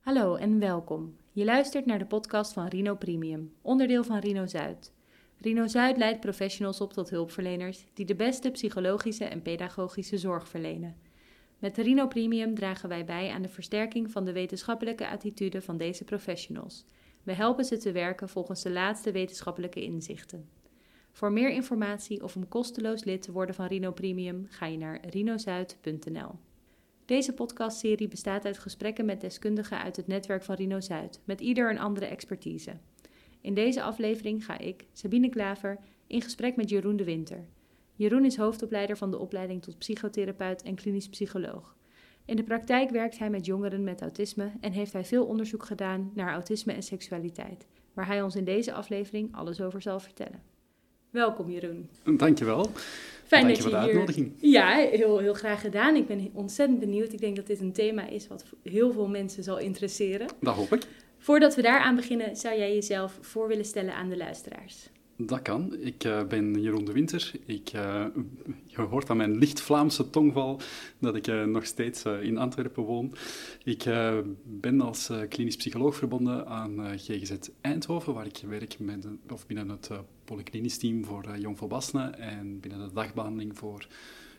Hallo en welkom. Je luistert naar de podcast van Rino Premium, onderdeel van Rino Zuid. Rino Zuid leidt professionals op tot hulpverleners die de beste psychologische en pedagogische zorg verlenen. Met Rino Premium dragen wij bij aan de versterking van de wetenschappelijke attitude van deze professionals. We helpen ze te werken volgens de laatste wetenschappelijke inzichten. Voor meer informatie of om kosteloos lid te worden van Rino Premium ga je naar rinozuid.nl. Deze podcastserie bestaat uit gesprekken met deskundigen uit het netwerk van Rino Zuid, met ieder een andere expertise. In deze aflevering ga ik, Sabine Klaver, in gesprek met Jeroen de Winter. Jeroen is hoofdopleider van de opleiding tot psychotherapeut en klinisch psycholoog. In de praktijk werkt hij met jongeren met autisme en heeft hij veel onderzoek gedaan naar autisme en seksualiteit, waar hij ons in deze aflevering alles over zal vertellen. Welkom Jeroen. Dankjewel. Fijn Dank dat je hier... uitnodiging. Ja, heel, heel graag gedaan. Ik ben ontzettend benieuwd. Ik denk dat dit een thema is wat heel veel mensen zal interesseren. Dat hoop ik. Voordat we daaraan beginnen, zou jij jezelf voor willen stellen aan de luisteraars? Dat kan. Ik eh, ben Jeroen de Winter. Ik, eh, je hoort aan mijn licht Vlaamse tongval dat ik eh, nog steeds in Antwerpen woon. Ik ben als klinisch psycholoog verbonden aan GGZ Eindhoven, waar ik werk met, of binnen het polyklinisch team voor jongvolwassenen en binnen de dagbehandeling voor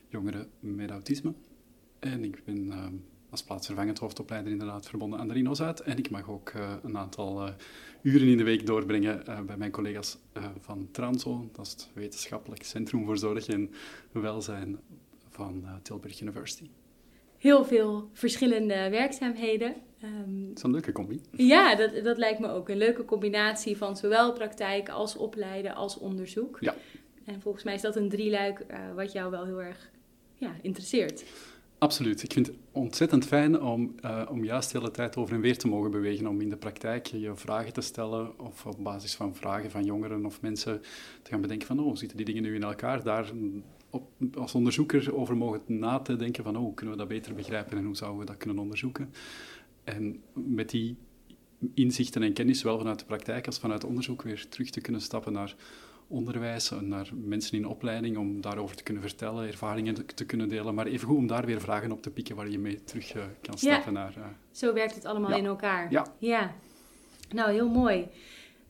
jongeren met autisme. En ik ben als plaatsvervangend hoofdopleider inderdaad verbonden aan de Rino Zuid. En ik mag ook eh, een aantal eh, uren in de week doorbrengen eh, bij mijn collega's van Transo. Dat is het wetenschappelijk centrum voor zorg en welzijn van Tilburg University. Heel veel verschillende werkzaamheden. Ehm, Dat is een leuke combi. ja, dat, dat lijkt me ook een leuke combinatie van zowel praktijk als opleiden als onderzoek. Ja. En volgens mij is dat een drieluik wat jou wel heel erg ja, interesseert. Absoluut. Ik vind het ontzettend fijn om, eh, om juist de hele tijd over en weer te mogen bewegen. Om in de praktijk je vragen te stellen of op basis van vragen van jongeren of mensen te gaan bedenken van oh, zitten die dingen nu in elkaar? Daar mm, op, als onderzoeker over mogen na te denken van oh, kunnen we dat beter begrijpen en hoe zouden we dat kunnen onderzoeken? En met die inzichten en kennis, zowel vanuit de praktijk als vanuit onderzoek, weer terug te kunnen stappen naar onderwijs, en naar mensen in opleiding, om daarover te kunnen vertellen, ervaringen te- kunnen delen, maar evengoed om daar weer vragen op te pikken waar je mee terug eh, kan stappen naar... eh, Zo werkt het allemaal Ja. in elkaar. Ja. ja. Nou, heel mooi.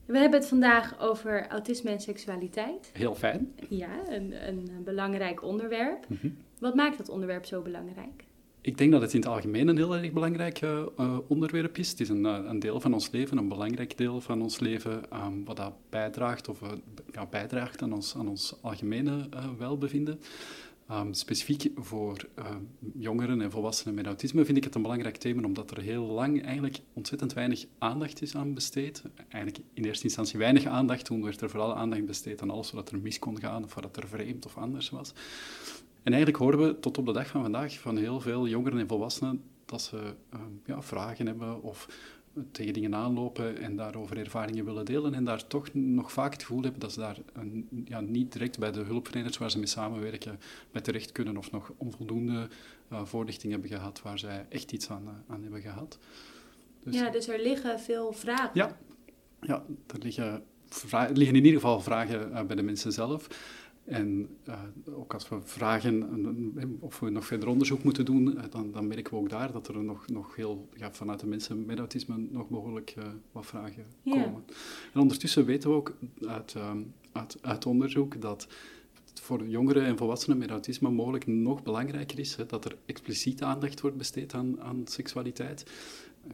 We hebben het vandaag over autisme en seksualiteit. heel fijn. Ja, een, een belangrijk onderwerp. Mhm. Wat maakt dat onderwerp zo belangrijk? Ik denk dat het in het algemeen een heel erg belangrijk eh, eh, onderwerp is. Het is een, eh, een deel van ons leven, een belangrijk deel van ons leven, ehm, wat dat bijdraagt, of, bijdraagt aan ons, aan ons algemene welbevinden. Ehm, specifiek voor ehm, jongeren en volwassenen met autisme vind ik het een belangrijk thema, omdat er heel lang eigenlijk ontzettend weinig aandacht is aan besteed. Eigenlijk in eerste instantie weinig aandacht, toen werd er vooral aandacht besteed aan alles wat er mis kon gaan, of wat er vreemd of anders was. En eigenlijk horen we tot op de dag van vandaag van heel veel jongeren en volwassenen dat ze ehm, ja, vragen hebben of tegen dingen aanlopen en daarover ervaringen willen delen en daar toch nog vaak het gevoel hebben dat ze daar een, ja, niet direct bij de hulpverleners waar ze mee samenwerken bij terecht kunnen of nog onvoldoende eh, voorlichting hebben gehad waar zij echt iets aan, eh, aan hebben gehad. Dus, ja, dus er liggen veel vragen. Ja. ja, er liggen, vra- liggen in ieder geval vragen eh, bij de mensen zelf. En eh, ook als we vragen of we nog verder onderzoek moeten doen, eh, dan, dan merken we ook daar dat er nog, nog heel, ja, vanuit de mensen met autisme nog behoorlijk eh, wat vragen komen. En ondertussen weten we ook uit, eh, uit, uit onderzoek dat het voor jongeren en volwassenen met autisme mogelijk nog belangrijker is hè, dat er expliciete aandacht wordt besteed aan, aan seksualiteit.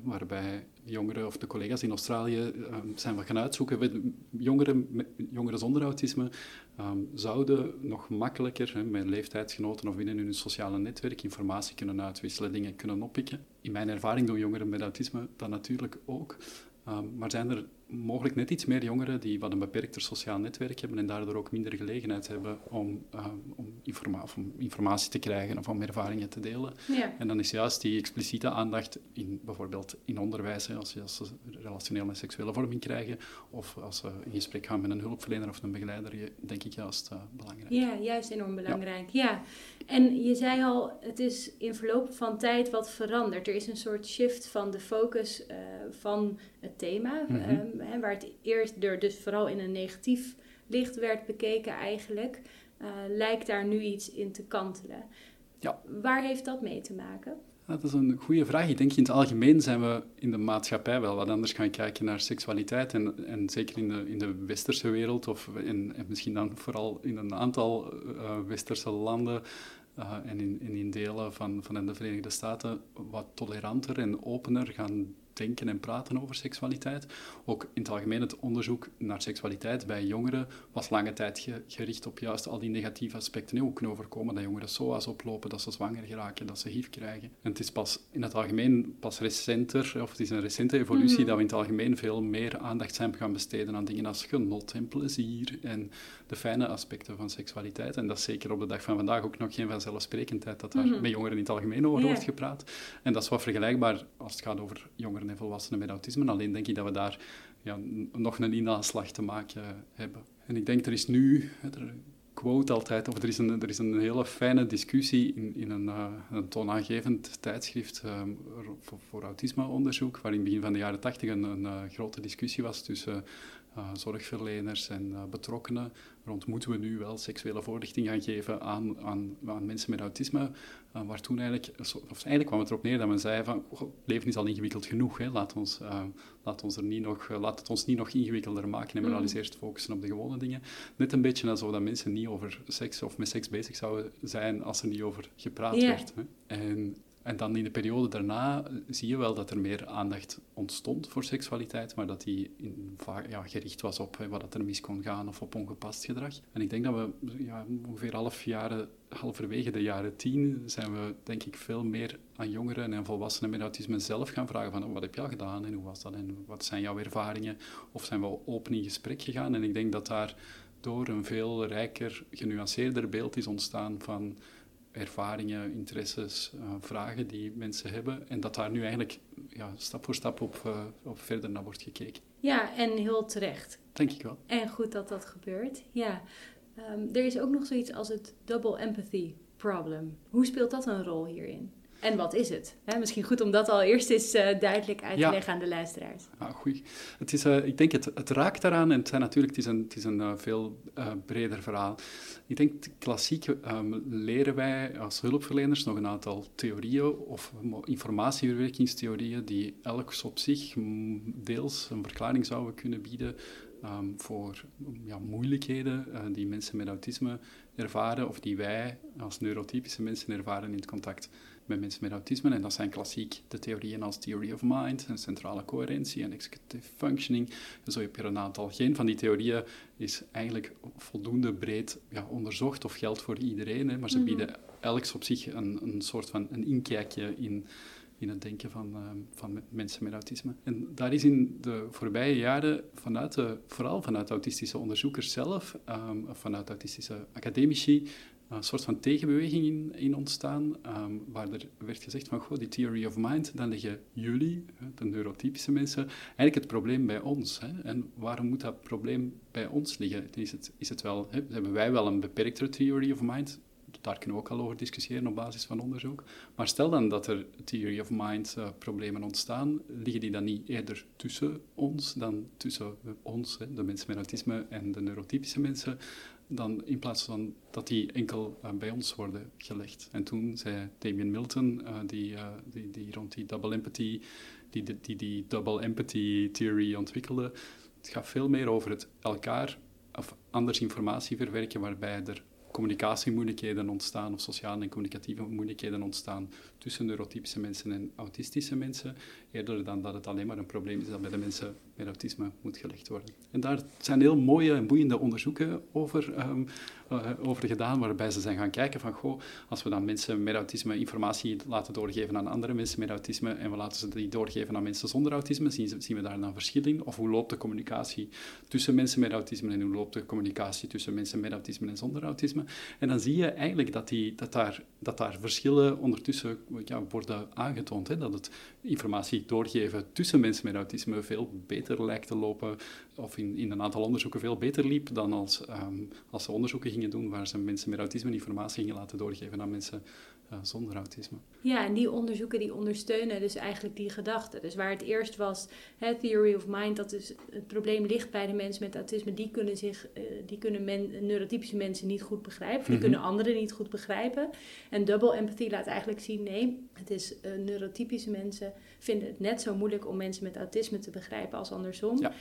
Waarbij jongeren of de collega's in Australië eh, zijn wat gaan uitzoeken. We- Jongeren, jongeren zonder autisme ehm, zouden nog makkelijker met leeftijdsgenoten of binnen hun sociale netwerk informatie kunnen uitwisselen, dingen kunnen oppikken. In mijn ervaring doen jongeren met autisme dat natuurlijk ook. Ehm, maar zijn er mogelijk net iets meer jongeren die wat een beperkter sociaal netwerk hebben en daardoor ook minder gelegenheid hebben om, ehm, om, informa- om informatie te krijgen of om ervaringen te delen. Ja. En dan is juist die expliciete aandacht, in, bijvoorbeeld in onderwijs, hè, als, je, als ze relationele en seksuele vorming krijgen, of als ze in gesprek gaan met een hulpverlener of een begeleider, denk ik juist eh, belangrijk. Ja, juist enorm belangrijk. Ja. En je zei al, het is in verloop van tijd wat veranderd. Er is een soort shift van de focus eh, van het thema, Mhm. ehm, hè, waar het eerst er dus vooral in een negatief licht werd bekeken eigenlijk, eh, lijkt daar nu iets in te kantelen. Ja. Waar heeft dat mee te maken? Dat is een goede vraag. Ik denk in het algemeen zijn we in de maatschappij wel wat anders gaan kijken naar seksualiteit. En, en zeker in de, in de westerse wereld, of in, en misschien dan vooral in een aantal uh, westerse landen uh, en, in, en in delen van, van de Verenigde Staten, wat toleranter en opener gaan denken en praten over seksualiteit. Ook in het algemeen het onderzoek naar seksualiteit bij jongeren was lange tijd gericht op juist al die negatieve aspecten. Hoe kunnen overkomen dat jongeren SOA's oplopen, dat ze zwanger geraken, dat ze HIV krijgen. En het is pas in het algemeen pas recenter, of het is een recente evolutie, mhm. dat we in het algemeen veel meer aandacht zijn gaan besteden aan dingen als genot en plezier en de fijne aspecten van seksualiteit. En dat is zeker op de dag van vandaag ook nog geen vanzelfsprekendheid dat daar mm met jongeren in het algemeen over wordt gepraat. En dat is wat vergelijkbaar als het gaat over jongeren en volwassenen met autisme. Alleen denk ik dat we daar ja, nog een inhaalslag te maken hebben. En ik denk, er is nu, er quote altijd, of er is een, er is een hele fijne discussie in, in een, uh, een toonaangevend tijdschrift um, voor, voor autismeonderzoek, waar in het begin van de jaren tachtig een, een uh, grote discussie was tussen uh, zorgverleners en betrokkenen rond moeten we nu wel seksuele voorlichting gaan geven aan, aan, aan mensen met autisme. Uh, waar toen eigenlijk, of eigenlijk kwam het erop neer dat men zei van, oh, het leven is al ingewikkeld genoeg, hè. Laat, ons, laat, ons er niet nog, laat het ons niet nog ingewikkelder maken en maar mm. eens eerst focussen op de gewone dingen. Net een beetje alsof dat mensen niet over seks of met seks bezig zouden zijn als er niet over gepraat werd. Hè. En en dan in de periode daarna zie je wel dat er meer aandacht ontstond voor seksualiteit, maar dat die in, ja, gericht was op wat er mis kon gaan of op ongepast gedrag. En ik denk dat we ja, ongeveer half jaren, halverwege de jaren tien zijn we denk ik veel meer aan jongeren en volwassenen met autisme zelf gaan vragen van oh, wat heb al gedaan en hoe was dat en wat zijn jouw ervaringen? Of zijn we open in gesprek gegaan? En ik denk dat daar door een veel rijker, genuanceerder beeld is ontstaan van ervaringen, interesses, uh, vragen die mensen hebben. En dat daar nu eigenlijk ja, stap voor stap op, uh, op verder naar wordt gekeken. Ja, en heel terecht. Denk ik wel. En goed dat dat gebeurt, ja. Um, er is ook nog zoiets als het double empathy problem. Hoe speelt dat een rol hierin? En wat is het? misschien goed om dat al eerst eens uh, duidelijk uit te leggen aan de luisteraars. Ja, goed. Het is, uh, ik denk, het, het raakt daaraan en het, zijn natuurlijk, het is een, het is een uh, veel breder verhaal. Ik denk, klassiek um, leren wij als hulpverleners nog een aantal theorieën of informatieverwerkingstheorieën die elk op zich deels een verklaring zouden kunnen bieden um, voor ja, moeilijkheden die mensen met autisme ervaren of die wij als neurotypische mensen ervaren in het contact met mensen met autisme. En dat zijn klassiek de theorieën als theory of mind, en centrale coherentie en executive functioning. En zo heb je er een aantal. Geen van die theorieën is eigenlijk voldoende breed ja, onderzocht of geldt voor iedereen, hè, maar ze mhm. bieden elk op zich een, een soort van een inkijkje in in het denken van, uh, van mensen met autisme. En daar is in de voorbije jaren, vanuit de, vooral vanuit autistische onderzoekers zelf, um, vanuit autistische academici, een soort van tegenbeweging in, in ontstaan, um, waar er werd gezegd van, goh, die theory of mind, dan leggen jullie, de neurotypische mensen, eigenlijk het probleem bij ons. Hè? En waarom moet dat probleem bij ons liggen? Is het, is het wel, hè, hebben wij wel een beperktere theory of mind? Daar kunnen we ook al over discussiëren op basis van onderzoek. Maar stel dan dat er theory of mind uh, problemen ontstaan, liggen die dan niet eerder tussen ons dan tussen ons, hè, de mensen met autisme en de neurotypische mensen? Dan in plaats van dat die enkel uh, bij ons worden gelegd. En toen zei Damien Milton, uh, die, uh, die, die rond die double empathy, die, die, die double empathy theory ontwikkelde, het gaat veel meer over het elkaar of anders informatie verwerken waarbij er communicatiemoeilijkheden ontstaan of sociale en communicatieve moeilijkheden ontstaan tussen neurotypische mensen en autistische mensen, eerder dan dat het alleen maar een probleem is dat bij de mensen met autisme moet gelegd worden. En daar zijn heel mooie en boeiende onderzoeken over, um, uh, over gedaan, waarbij ze zijn gaan kijken van, goh, als we dan mensen met autisme informatie laten doorgeven aan andere mensen met autisme en we laten ze die doorgeven aan mensen zonder autisme, zien, zien we daar dan verschil in? Of hoe loopt de communicatie tussen mensen met autisme en hoe loopt de communicatie tussen mensen met autisme en zonder autisme? En dan zie je eigenlijk dat, die, dat, daar, dat daar verschillen ondertussen ja, worden aangetoond. Hè? Dat het informatie doorgeven tussen mensen met autisme veel beter lijkt te lopen, of in, in een aantal onderzoeken veel beter liep dan als, um, als ze onderzoeken gingen doen waar ze mensen met autisme informatie gingen laten doorgeven aan mensen uh, zonder autisme. Ja, en die onderzoeken die ondersteunen dus eigenlijk die gedachte. Dus waar het eerst was, hè, theory of mind, dat is het probleem ligt bij de mensen met autisme. Die kunnen, zich, uh, die kunnen men, neurotypische mensen niet goed begrijpen. Of die mm -hmm. kunnen anderen niet goed begrijpen. En double empathy laat eigenlijk zien, nee, het is uh, neurotypische mensen vinden het net zo moeilijk om mensen met autisme te begrijpen als andersom. Ja.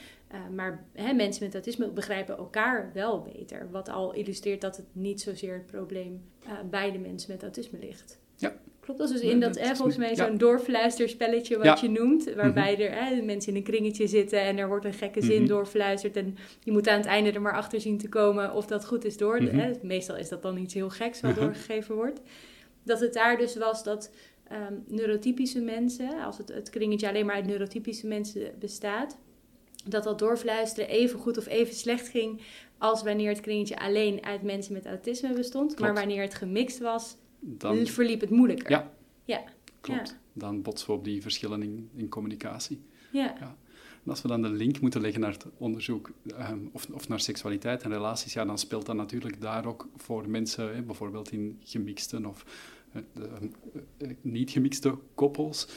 maar hè, mensen met autisme begrijpen elkaar wel beter. Wat al illustreert dat het niet zozeer het probleem bij de mensen met autisme ligt. Ja. Klopt dat dus in dat, dat volgens mij zo'n ja. doorfluisterspelletje wat ja. je noemt, waarbij mm -hmm. er mensen in een kringetje zitten en er wordt een gekke zin mm -hmm. doorfluisterd en je moet aan het einde er maar achter zien te komen of dat goed is door. Mm -hmm. hè, meestal is dat dan iets heel geks wat doorgegeven wordt. Dat het daar dus was dat um, neurotypische mensen, als het, het kringetje alleen maar uit neurotypische mensen bestaat, dat dat doorfluisteren even goed of even slecht ging als wanneer het kringetje alleen uit mensen met autisme bestond. Klopt. Maar wanneer het gemixt was, Dan, verliep het moeilijker. ja, Ja. klopt. Ja. Dan botsen we op die verschillen in, in communicatie. Ja. Ja. En als we dan de link moeten leggen naar het onderzoek ehm, of, of naar seksualiteit en relaties, ja, dan speelt dat natuurlijk daar ook voor mensen, hè, bijvoorbeeld in gemixte of niet gemixte koppels.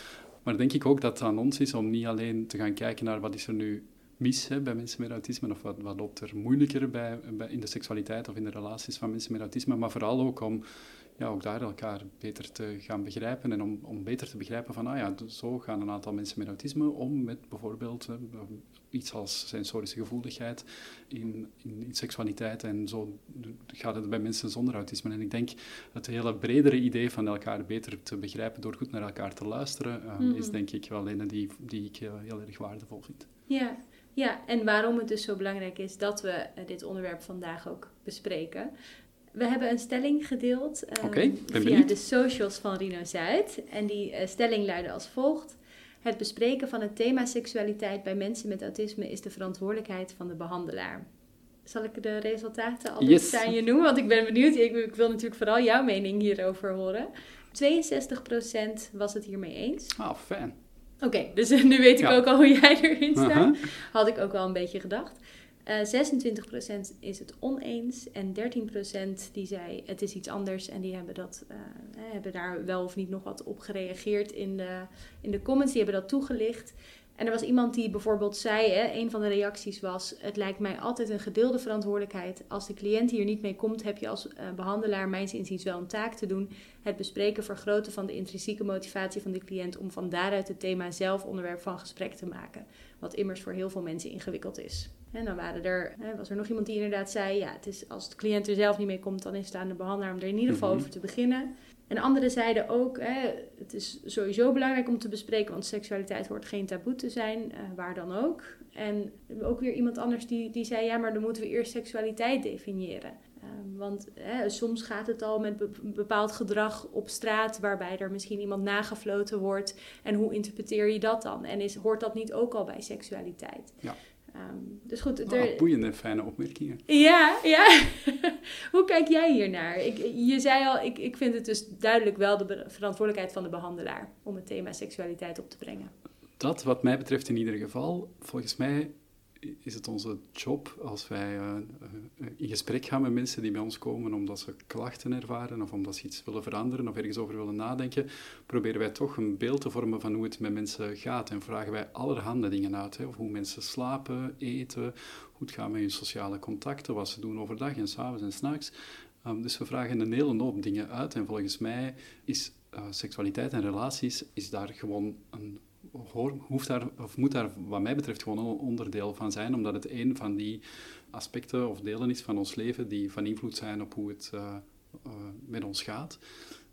Maar denk ik ook dat het aan ons is om niet alleen te gaan kijken naar wat is er nu mis hè, bij mensen met autisme of wat, wat loopt er moeilijker bij, bij, in de seksualiteit of in de relaties van mensen met autisme, maar vooral ook om ja, ook daar elkaar beter te gaan begrijpen en om, om beter te begrijpen van, ah ja, zo gaan een aantal mensen met autisme om met bijvoorbeeld uh, iets als sensorische gevoeligheid in, in, in, seksualiteit en zo gaat het bij mensen zonder autisme. En ik denk het hele bredere idee van elkaar beter te begrijpen door goed naar elkaar te luisteren, mm -hmm. is denk ik wel een die, die ik heel, heel erg waardevol vind. Ja. ja, en waarom het dus zo belangrijk is dat we dit onderwerp vandaag ook bespreken. We hebben een stelling gedeeld um, okay, via benieuwd. de socials van Rino Zuid. En die uh, stelling luidde als volgt. Het bespreken van het thema seksualiteit bij mensen met autisme is de verantwoordelijkheid van de behandelaar. Zal ik de resultaten al yes. aan je noemen? Want ik ben benieuwd. Ik, ik, wil natuurlijk vooral jouw mening hierover horen. 62% was het hiermee eens. Oh, fijn. Oké, okay, dus nu weet ik Ja. ook al hoe jij erin staat. Uh-huh. Had ik ook wel een beetje gedacht. Uh, 26% is het oneens en 13% die zei het is iets anders en die hebben, dat, uh, hebben daar wel of niet nog wat op gereageerd in de, in de comments. Die hebben dat toegelicht. En er was iemand die bijvoorbeeld zei, hè, een van de reacties was, het lijkt mij altijd een gedeelde verantwoordelijkheid. Als de cliënt hier niet mee komt, heb je als uh, behandelaar mijns inziens wel een taak te doen. Het bespreken, vergroten van de intrinsieke motivatie van de cliënt om van daaruit het thema zelf onderwerp van gesprek te maken. Wat immers voor heel veel mensen ingewikkeld is. En dan waren er, was er nog iemand die inderdaad zei, ja, het is, als de cliënt er zelf niet mee komt, dan is het aan de behandelaar om er in ieder geval Mhm. over te beginnen. En anderen zeiden ook, hè, het is sowieso belangrijk om te bespreken, want seksualiteit hoort geen taboe te zijn, uh, waar dan ook. En ook weer iemand anders die, die zei, ja, maar dan moeten we eerst seksualiteit definiëren. Um, want hè, soms gaat het al met be bepaald gedrag op straat, waarbij er misschien iemand nagefloten wordt. En hoe interpreteer je dat dan? En is, hoort dat niet ook al bij seksualiteit? Ja. Um, dus goed, er... boeiende en fijne opmerkingen. Ja, ja. Hoe kijk jij hiernaar? Ik, je zei al, ik, ik vind het dus duidelijk wel de verantwoordelijkheid van de behandelaar om het thema seksualiteit op te brengen. Dat, wat mij betreft in ieder geval, volgens mij is het onze job als wij uh, uh, in gesprek gaan met mensen die bij ons komen omdat ze klachten ervaren of omdat ze iets willen veranderen of ergens over willen nadenken, proberen wij toch een beeld te vormen van hoe het met mensen gaat en vragen wij allerhande dingen uit. Of hoe mensen slapen, eten, hoe het gaat met hun sociale contacten, wat ze doen overdag en s'avonds en s'nachts. Um, dus we vragen een hele hoop dingen uit en volgens mij is uh, seksualiteit en relaties is daar gewoon een hoeft daar, of moet daar wat mij betreft gewoon een onderdeel van zijn, omdat het een van die aspecten of delen is van ons leven die van invloed zijn op hoe het uh, uh, met ons gaat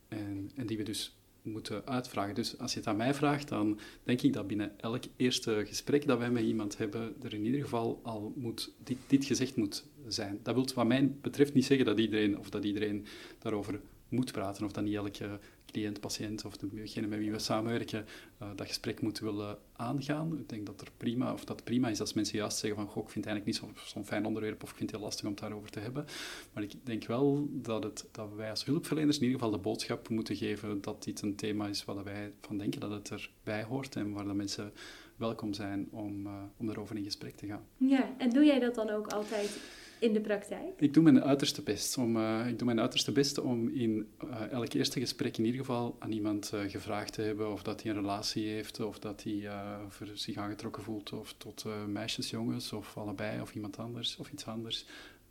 en, en, die we dus moeten uitvragen. Dus als je het aan mij vraagt, dan denk ik dat binnen elk eerste gesprek dat wij met iemand hebben, er in ieder geval al moet, dit, dit gezegd moet zijn. Dat wil wat mij betreft niet zeggen dat iedereen, of dat iedereen daarover moet praten, of dat niet elke cliënt, patiënt of degene met wie we samenwerken uh, dat gesprek moeten willen aangaan. Ik denk dat, er prima, of dat prima is als mensen juist zeggen van goh, ik vind het eigenlijk niet zo'n zo fijn onderwerp of ik vind het heel lastig om het daarover te hebben. Maar ik denk wel dat, het, dat wij als hulpverleners in ieder geval de boodschap moeten geven dat dit een thema is waar wij van denken dat het erbij hoort en waar de mensen welkom zijn om, uh, om erover in gesprek te gaan. Ja, en doe jij dat dan ook altijd in de praktijk? Ik doe mijn uiterste best om, uh, ik doe mijn uiterste best om in uh, elk eerste gesprek in ieder geval aan iemand uh, gevraagd te hebben of dat hij een relatie heeft, of dat hij zich aangetrokken voelt of tot meisjes, jongens, of allebei, of iemand anders, of iets anders.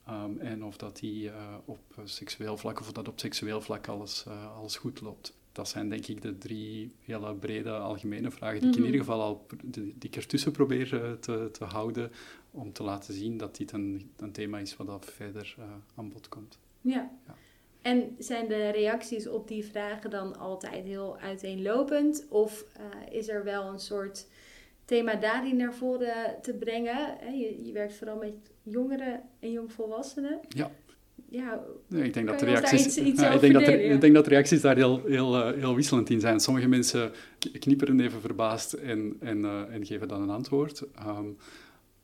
Um, en of dat hij op seksueel vlak of dat op seksueel vlak alles, alles goed loopt dat zijn denk ik de drie hele brede algemene vragen die ik in mhm. ieder geval al die ik ertussen probeer te, te houden om te laten zien dat dit een, een thema is wat verder uh, aan bod komt. Ja. ja. En zijn de reacties op die vragen dan altijd heel uiteenlopend? Of uh, is er wel een soort thema daarin naar voren te brengen? Je, je werkt vooral met jongeren en jongvolwassenen. Ja ja, ik denk dat de reacties, ik, denk dat ik denk dat reacties daar heel, heel, uh, heel wisselend in zijn. Sommige mensen knipperen even verbaasd en, en, uh, en geven dan een antwoord. Um,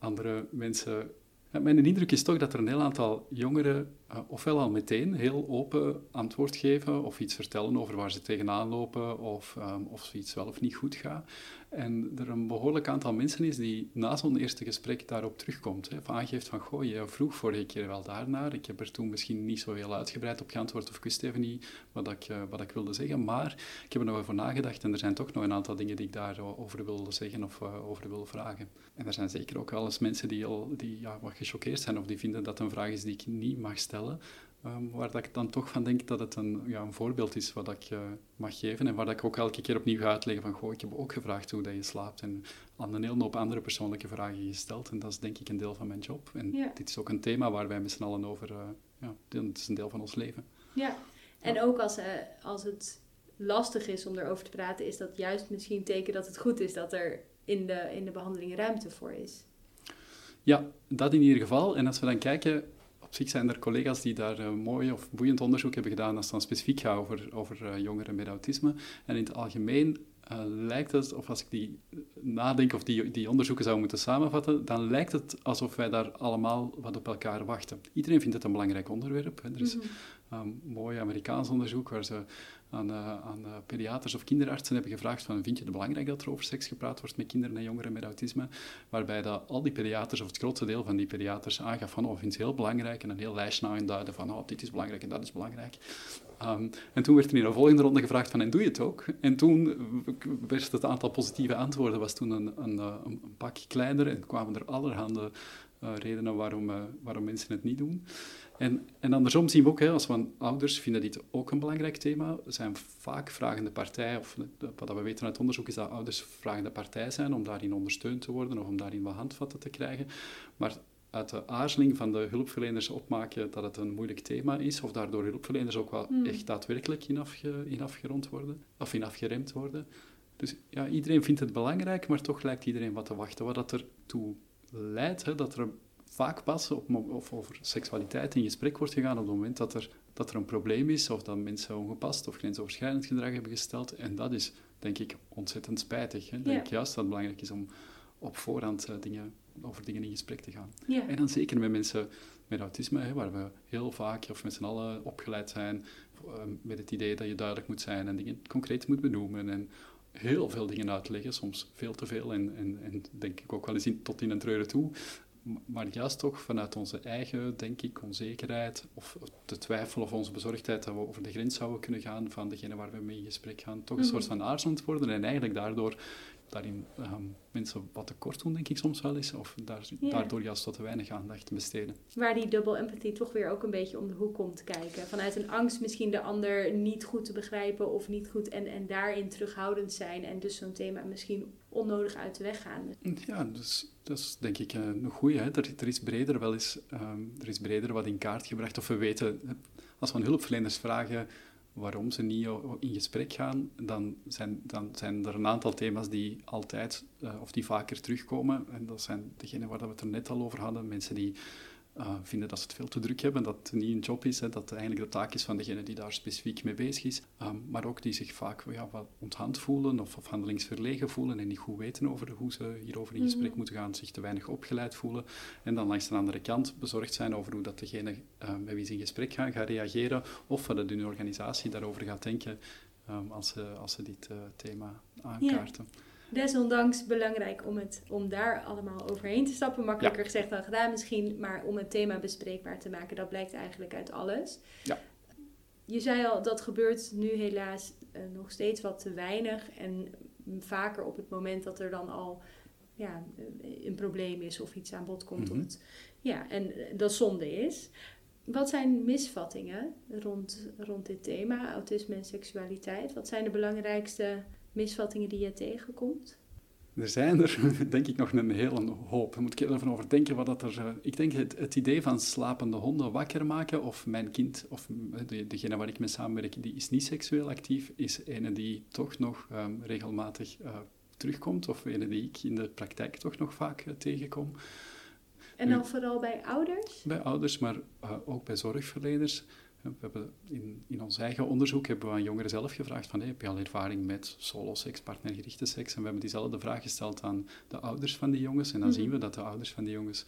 andere mensen. Mijn indruk is toch dat er een heel aantal jongeren uh, ofwel al meteen heel open antwoord geven of iets vertellen over waar ze tegenaan lopen of um, of iets wel of niet goed gaat. En er een behoorlijk aantal mensen is die na zo'n eerste gesprek daarop terugkomt. Hè, of aangeeft van, goh, je vroeg vorige keer wel daarnaar. Ik heb er toen misschien niet zo heel uitgebreid op geantwoord of ik wist even niet wat ik, uh, wat ik wilde zeggen. Maar ik heb er nog over nagedacht en er zijn toch nog een aantal dingen die ik daarover wilde zeggen of uh, over wil vragen. En er zijn zeker ook wel eens mensen die, al, die ja, wat gechoqueerd zijn of die vinden dat een vraag is die ik niet mag stellen. Um, waar dat ik dan toch van denk dat het een, ja, een voorbeeld is wat ik uh, mag geven. En waar dat ik ook elke keer opnieuw ga uitleggen van, goh, ik heb ook gevraagd hoe dat je slaapt. En aan een hele hoop andere persoonlijke vragen gesteld. En dat is denk ik een deel van mijn job. En dit is ook een thema waar wij met z'n allen over, uh, ja, het is een deel van ons leven. Ja, en ook als, uh, als het lastig is om erover te praten, is dat juist misschien een teken dat het goed is dat er in de, in de behandeling ruimte voor is. Ja, dat in ieder geval. En als we dan kijken op zich zijn er collega's die daar uh, mooi of boeiend onderzoek hebben gedaan als het dan specifiek gaat over, over uh, jongeren met autisme. En in het algemeen uh, lijkt het, of als ik die nadenk of die, die onderzoeken zou moeten samenvatten, dan lijkt het alsof wij daar allemaal wat op elkaar wachten. Iedereen vindt het een belangrijk onderwerp. Hè. Er is mm -hmm. mooi Amerikaans onderzoek waar ze aan, uh, aan uh, pediaters of kinderartsen hebben gevraagd van vind je het belangrijk dat er over seks gepraat wordt met kinderen en jongeren met autisme, waarbij dat al die pediaters of het grootste deel van die pediaters aangaf van oh, vind het heel belangrijk en een heel lijstje aanduiden van oh, dit is belangrijk en dat is belangrijk. Um, en toen werd er in een volgende ronde gevraagd van en doe je het ook? En toen werd het aantal positieve antwoorden was toen een, een, een, een pak kleiner en kwamen er allerhande redenen waarom, waarom mensen het niet doen. En, en andersom zien we ook, hè, als we ouders vinden dit ook een belangrijk thema, zijn vaak vragende partij, of wat we weten uit onderzoek is dat ouders vragende partij zijn om daarin ondersteund te worden of om daarin wat handvatten te krijgen. Maar uit de aarzeling van de hulpverleners opmaken dat het een moeilijk thema is, of daardoor hulpverleners ook wel hmm. echt daadwerkelijk in, afge, in afgerond worden, of in afgeremd worden. Dus ja, iedereen vindt het belangrijk, maar toch lijkt iedereen wat te wachten. Wat dat ertoe leidt, hè, dat er vaak pas op, of over seksualiteit in gesprek wordt gegaan op het moment dat er, dat er een probleem is of dat mensen ongepast of grensoverschrijdend gedrag hebben gesteld. En dat is, denk ik, ontzettend spijtig. Hè? Denk juist dat het belangrijk is om op voorhand uh, dingen, over dingen in gesprek te gaan. Ja. En dan zeker met mensen met autisme, hè, waar we heel vaak of met z'n allen opgeleid zijn uh, met het idee dat je duidelijk moet zijn en dingen concreet moet benoemen en heel veel dingen uitleggen, soms veel te veel en, en, en denk ik ook wel eens in, tot in een treuren toe maar juist toch vanuit onze eigen, denk ik, onzekerheid of de twijfel of onze bezorgdheid dat we over de grens zouden kunnen gaan van degene waar we mee in gesprek gaan, toch een mhm. soort van aarzelend worden en eigenlijk daardoor daarin um, mensen wat tekort doen, denk ik soms wel eens. Of daar, daardoor juist wat te weinig aandacht besteden. Waar die double empathy toch weer ook een beetje om de hoek komt te kijken. Vanuit een angst misschien de ander niet goed te begrijpen of niet goed en, en daarin terughoudend zijn. En dus zo'n thema misschien onnodig uit de weg gaan. Ja, dus dat is denk ik eh, een goede. Er, er, is breder wel eens, um, er is breder wat in kaart gebracht. Of we weten, als we aan hulpverleners vragen waarom ze niet in gesprek gaan, dan zijn, dan zijn er een aantal thema's die altijd uh, of die vaker terugkomen. En dat zijn degenen waar we het er net al over hadden. Mensen die uh, vinden dat ze het veel te druk hebben, dat het niet een job is, hè, dat het eigenlijk de taak is van degene die daar specifiek mee bezig is. Um, maar ook die zich vaak ja, wat onthand voelen of, of handelingsverlegen voelen en niet goed weten over hoe ze hierover in gesprek mhm. moeten gaan, zich te weinig opgeleid voelen. En dan langs de andere kant bezorgd zijn over hoe dat degene uh, met wie ze in gesprek gaan, gaat reageren of wat de organisatie daarover gaat denken um, als, ze, als ze dit uh, thema aankaarten. Desondanks belangrijk om, het, om daar allemaal overheen te stappen. Makkelijker gezegd dan gedaan misschien, maar om het thema bespreekbaar te maken, dat blijkt eigenlijk uit alles. Ja. Je zei al, dat gebeurt nu helaas uh, nog steeds wat te weinig. En vaker op het moment dat er dan al ja, een probleem is of iets aan bod komt. Mhm. het, ja, en dat zonde is. Wat zijn misvattingen rond, rond dit thema, autisme en seksualiteit? Wat zijn de belangrijkste misvattingen die je tegenkomt? Er zijn er, denk ik, nog een hele hoop. Daar moet ik even over denken. Wat dat er, eh, ik denk het, het idee van slapende honden wakker maken, of mijn kind, of de, degene waar ik mee samenwerk, die is niet seksueel actief, is een die toch nog um, regelmatig uh, terugkomt, of een die ik in de praktijk toch nog vaak uh, tegenkom. En dan nu, vooral bij ouders? Bij ouders, maar ook bij zorgverleners. We hebben in, in ons eigen onderzoek hebben we aan jongeren zelf gevraagd van, hey, heb je al ervaring met solo-seks, partnergerichte seks? En we hebben diezelfde vraag gesteld aan de ouders van die jongens. En dan mm -hmm. zien we dat de ouders van die jongens,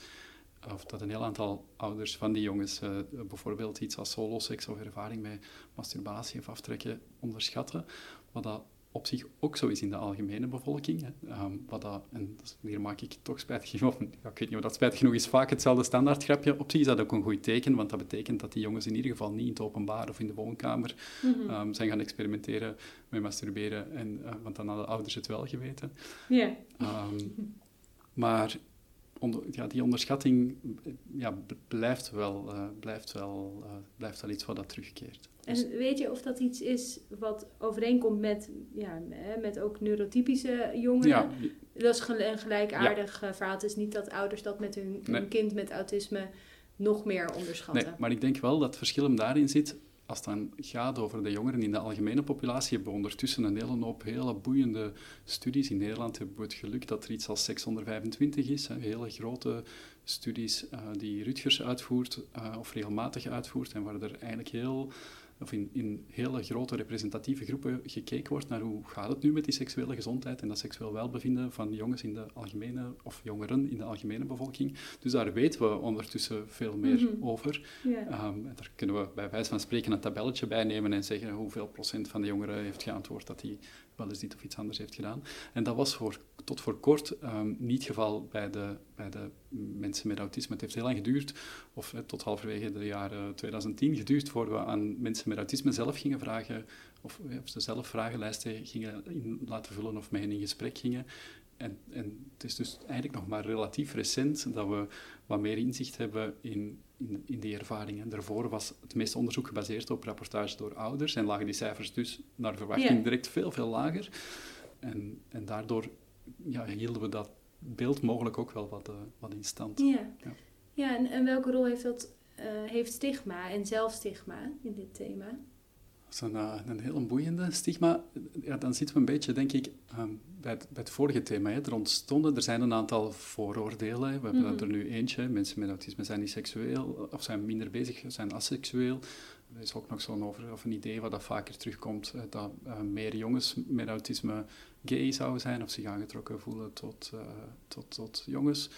of dat een heel aantal ouders van die jongens uh, bijvoorbeeld iets als solo-seks of ervaring met masturbatie of aftrekken onderschatten. Wat dat op zich ook zo is in de algemene bevolking. Um, wat dat, en hier maak ik toch spijtig genoeg, ja, ik weet niet of dat spijtig genoeg is, vaak hetzelfde standaardgrapje. Op zich is dat ook een goed teken, want dat betekent dat die jongens in ieder geval niet in het openbaar of in de woonkamer mm -hmm. um, zijn gaan experimenteren met masturberen, en, uh, want dan hadden de ouders het wel geweten. Yeah. Um, maar onder, ja, die onderschatting ja, blijft, wel, uh, blijft, wel, uh, blijft wel iets wat dat terugkeert. En weet je of dat iets is wat overeenkomt met, ja, met ook neurotypische jongeren? Ja. Dat is een gelijkaardig ja. verhaal. Het is niet dat ouders dat met hun, hun Nee. kind met autisme nog meer onderschatten. Nee, maar ik denk wel dat het verschil hem daarin zit. Als het dan gaat over de jongeren in de algemene populatie, hebben we ondertussen een hele hoop hele boeiende studies. In Nederland hebben we het geluk dat er iets als seks onder 25 is. Hele grote studies uh, die Rutgers uitvoert, uh, of regelmatig uitvoert, en waar er eigenlijk heel of in, in hele grote representatieve groepen gekeken wordt naar hoe gaat het nu met die seksuele gezondheid en dat seksueel welbevinden van jongens in de algemene, of jongeren in de algemene bevolking. Dus daar weten we ondertussen veel meer Mhm. over. Um, en daar kunnen we bij wijze van spreken een tabelletje bij nemen en zeggen hoeveel procent van de jongeren heeft geantwoord dat hij dit of iets anders heeft gedaan. En dat was voor, tot voor kort um, niet het geval bij de, bij de mensen met autisme. Het heeft heel lang geduurd, of eh, tot halverwege de jaren 2010 geduurd, voor we aan mensen met autisme zelf gingen vragen, of, of ze zelf vragenlijsten gingen in laten vullen of met hen in gesprek gingen. En, en het is dus eigenlijk nog maar relatief recent dat we wat meer inzicht hebben in, in, in die ervaringen. Daarvoor was het meeste onderzoek gebaseerd op rapportage door ouders en lagen die cijfers dus naar verwachting direct veel, veel lager. En, en daardoor ja, hielden we dat beeld mogelijk ook wel wat, uh, wat in stand. Ja, Ja. ja en, en welke rol heeft dat eh, heeft stigma en zelfstigma in dit thema? Dat is een, uh, een heel boeiende stigma. Ja, dan zitten we een beetje, denk ik, um, bij, het, bij het vorige thema. Hè. Er ontstonden, er zijn een aantal vooroordelen. We hebben Mhm. er nu eentje. Mensen met autisme zijn niet seksueel, of zijn minder bezig, zijn asexueel. Er is ook nog zo'n over, of een idee wat dat vaker terugkomt, eh, dat uh, meer jongens met autisme gay zouden zijn of zich aangetrokken voelen tot, uh, tot, tot jongens.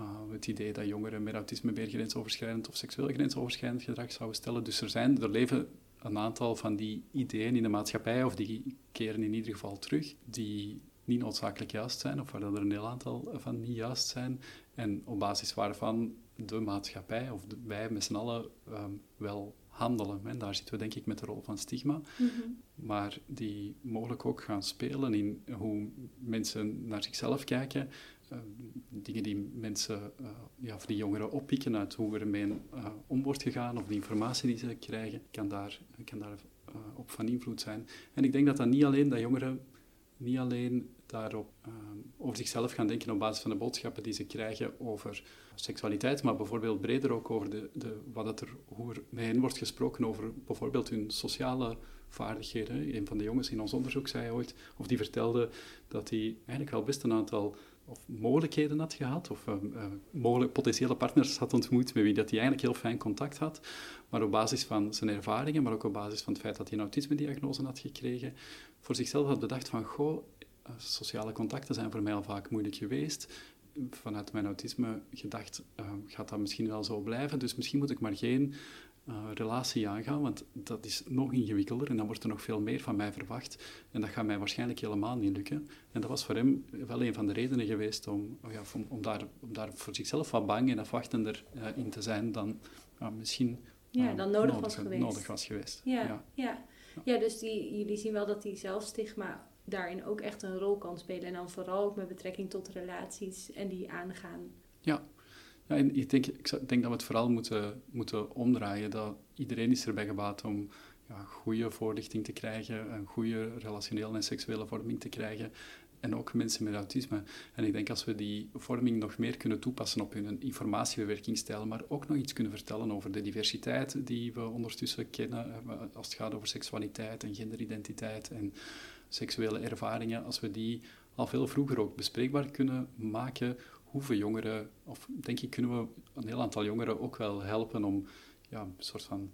Uh, het idee dat jongeren met autisme meer grensoverschrijdend of seksueel grensoverschrijdend gedrag zouden stellen. Dus er, zijn, er leven een aantal van die ideeën in de maatschappij, of die keren in ieder geval terug, die niet noodzakelijk juist zijn, of waar er een heel aantal van niet juist zijn, en op basis waarvan de maatschappij, of de, wij met z'n allen, um, wel handelen. En daar zitten we denk ik met de rol van stigma, mm -hmm. maar die mogelijk ook gaan spelen in hoe mensen naar zichzelf kijken, dingen die mensen, uh, ja, of die jongeren oppikken uit hoe er ermee uh, om wordt gegaan, of de informatie die ze krijgen, kan daar, kan daar op van invloed zijn. En ik denk dat dat niet alleen, dat jongeren niet alleen daarop uh, over zichzelf gaan denken op basis van de boodschappen die ze krijgen over seksualiteit, maar bijvoorbeeld breder ook over de, de, wat het er, hoe er met hen wordt gesproken over bijvoorbeeld hun sociale vaardigheden. Een van de jongens in ons onderzoek zei ooit, of die vertelde dat hij eigenlijk wel best een aantal of mogelijkheden had gehad, of uh, uh, mogelijk potentiële partners had ontmoet met wie dat hij eigenlijk heel fijn contact had, maar op basis van zijn ervaringen, maar ook op basis van het feit dat hij een autisme-diagnose had gekregen, voor zichzelf had bedacht van, goh, uh, sociale contacten zijn voor mij al vaak moeilijk geweest. Vanuit mijn autisme gedacht, gaat dat misschien wel zo blijven, dus misschien moet ik maar geen uh, relatie aangaan, want dat is nog ingewikkelder en dan wordt er nog veel meer van mij verwacht. En dat gaat mij waarschijnlijk helemaal niet lukken. En dat was voor hem wel een van de redenen geweest om, oh ja, om, om, daar, om daar voor zichzelf wat bang en afwachtender uh, in te zijn dan misschien ja, dan nodig, was geweest. Nodig was geweest. Ja, ja. ja. ja dus die, jullie zien wel dat die zelfstigma daarin ook echt een rol kan spelen. En dan vooral ook met betrekking tot relaties en die aangaan. Ja, en ik denk, ik denk dat we het vooral moeten, moeten omdraaien. Dat iedereen is erbij gebaat om ja, goede voorlichting te krijgen, een goede relationele en seksuele vorming te krijgen en ook mensen met autisme. En ik denk als we die vorming nog meer kunnen toepassen op hun informatiebewerkingsstijl, maar ook nog iets kunnen vertellen over de diversiteit die we ondertussen kennen, eh, als het gaat over seksualiteit en genderidentiteit en seksuele ervaringen, als we die al veel vroeger ook bespreekbaar kunnen maken, hoeven jongeren, of denk ik kunnen we een heel aantal jongeren ook wel helpen om ja, een soort van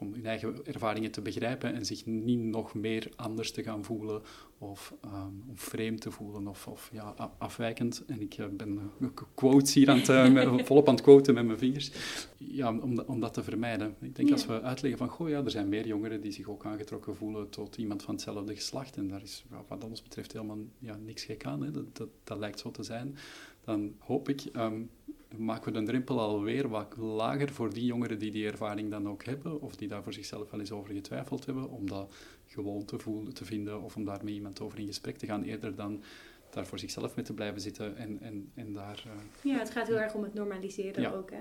om hun eigen ervaringen te begrijpen en zich niet nog meer anders te gaan voelen of um, vreemd te voelen of, of ja, afwijkend. En ik uh, ben uh, quotes hier aan het, uh, volop aan het quoten met mijn vingers. Ja, om, om dat te vermijden. Ik denk als we uitleggen van, goh ja, er zijn meer jongeren die zich ook aangetrokken voelen tot iemand van hetzelfde geslacht. En daar is wat ons betreft helemaal ja, niks gek aan. Hè. Dat, dat, dat lijkt zo te zijn. Dan hoop ik um, maken we de drempel alweer wat lager voor die jongeren die die ervaring dan ook hebben, of die daar voor zichzelf wel eens over getwijfeld hebben, om dat gewoon te, voelen, te vinden of om daar met iemand over in gesprek te gaan, eerder dan daar voor zichzelf mee te blijven zitten en, en, en daar... Uh, ja, het gaat heel erg om het normaliseren ook, hè?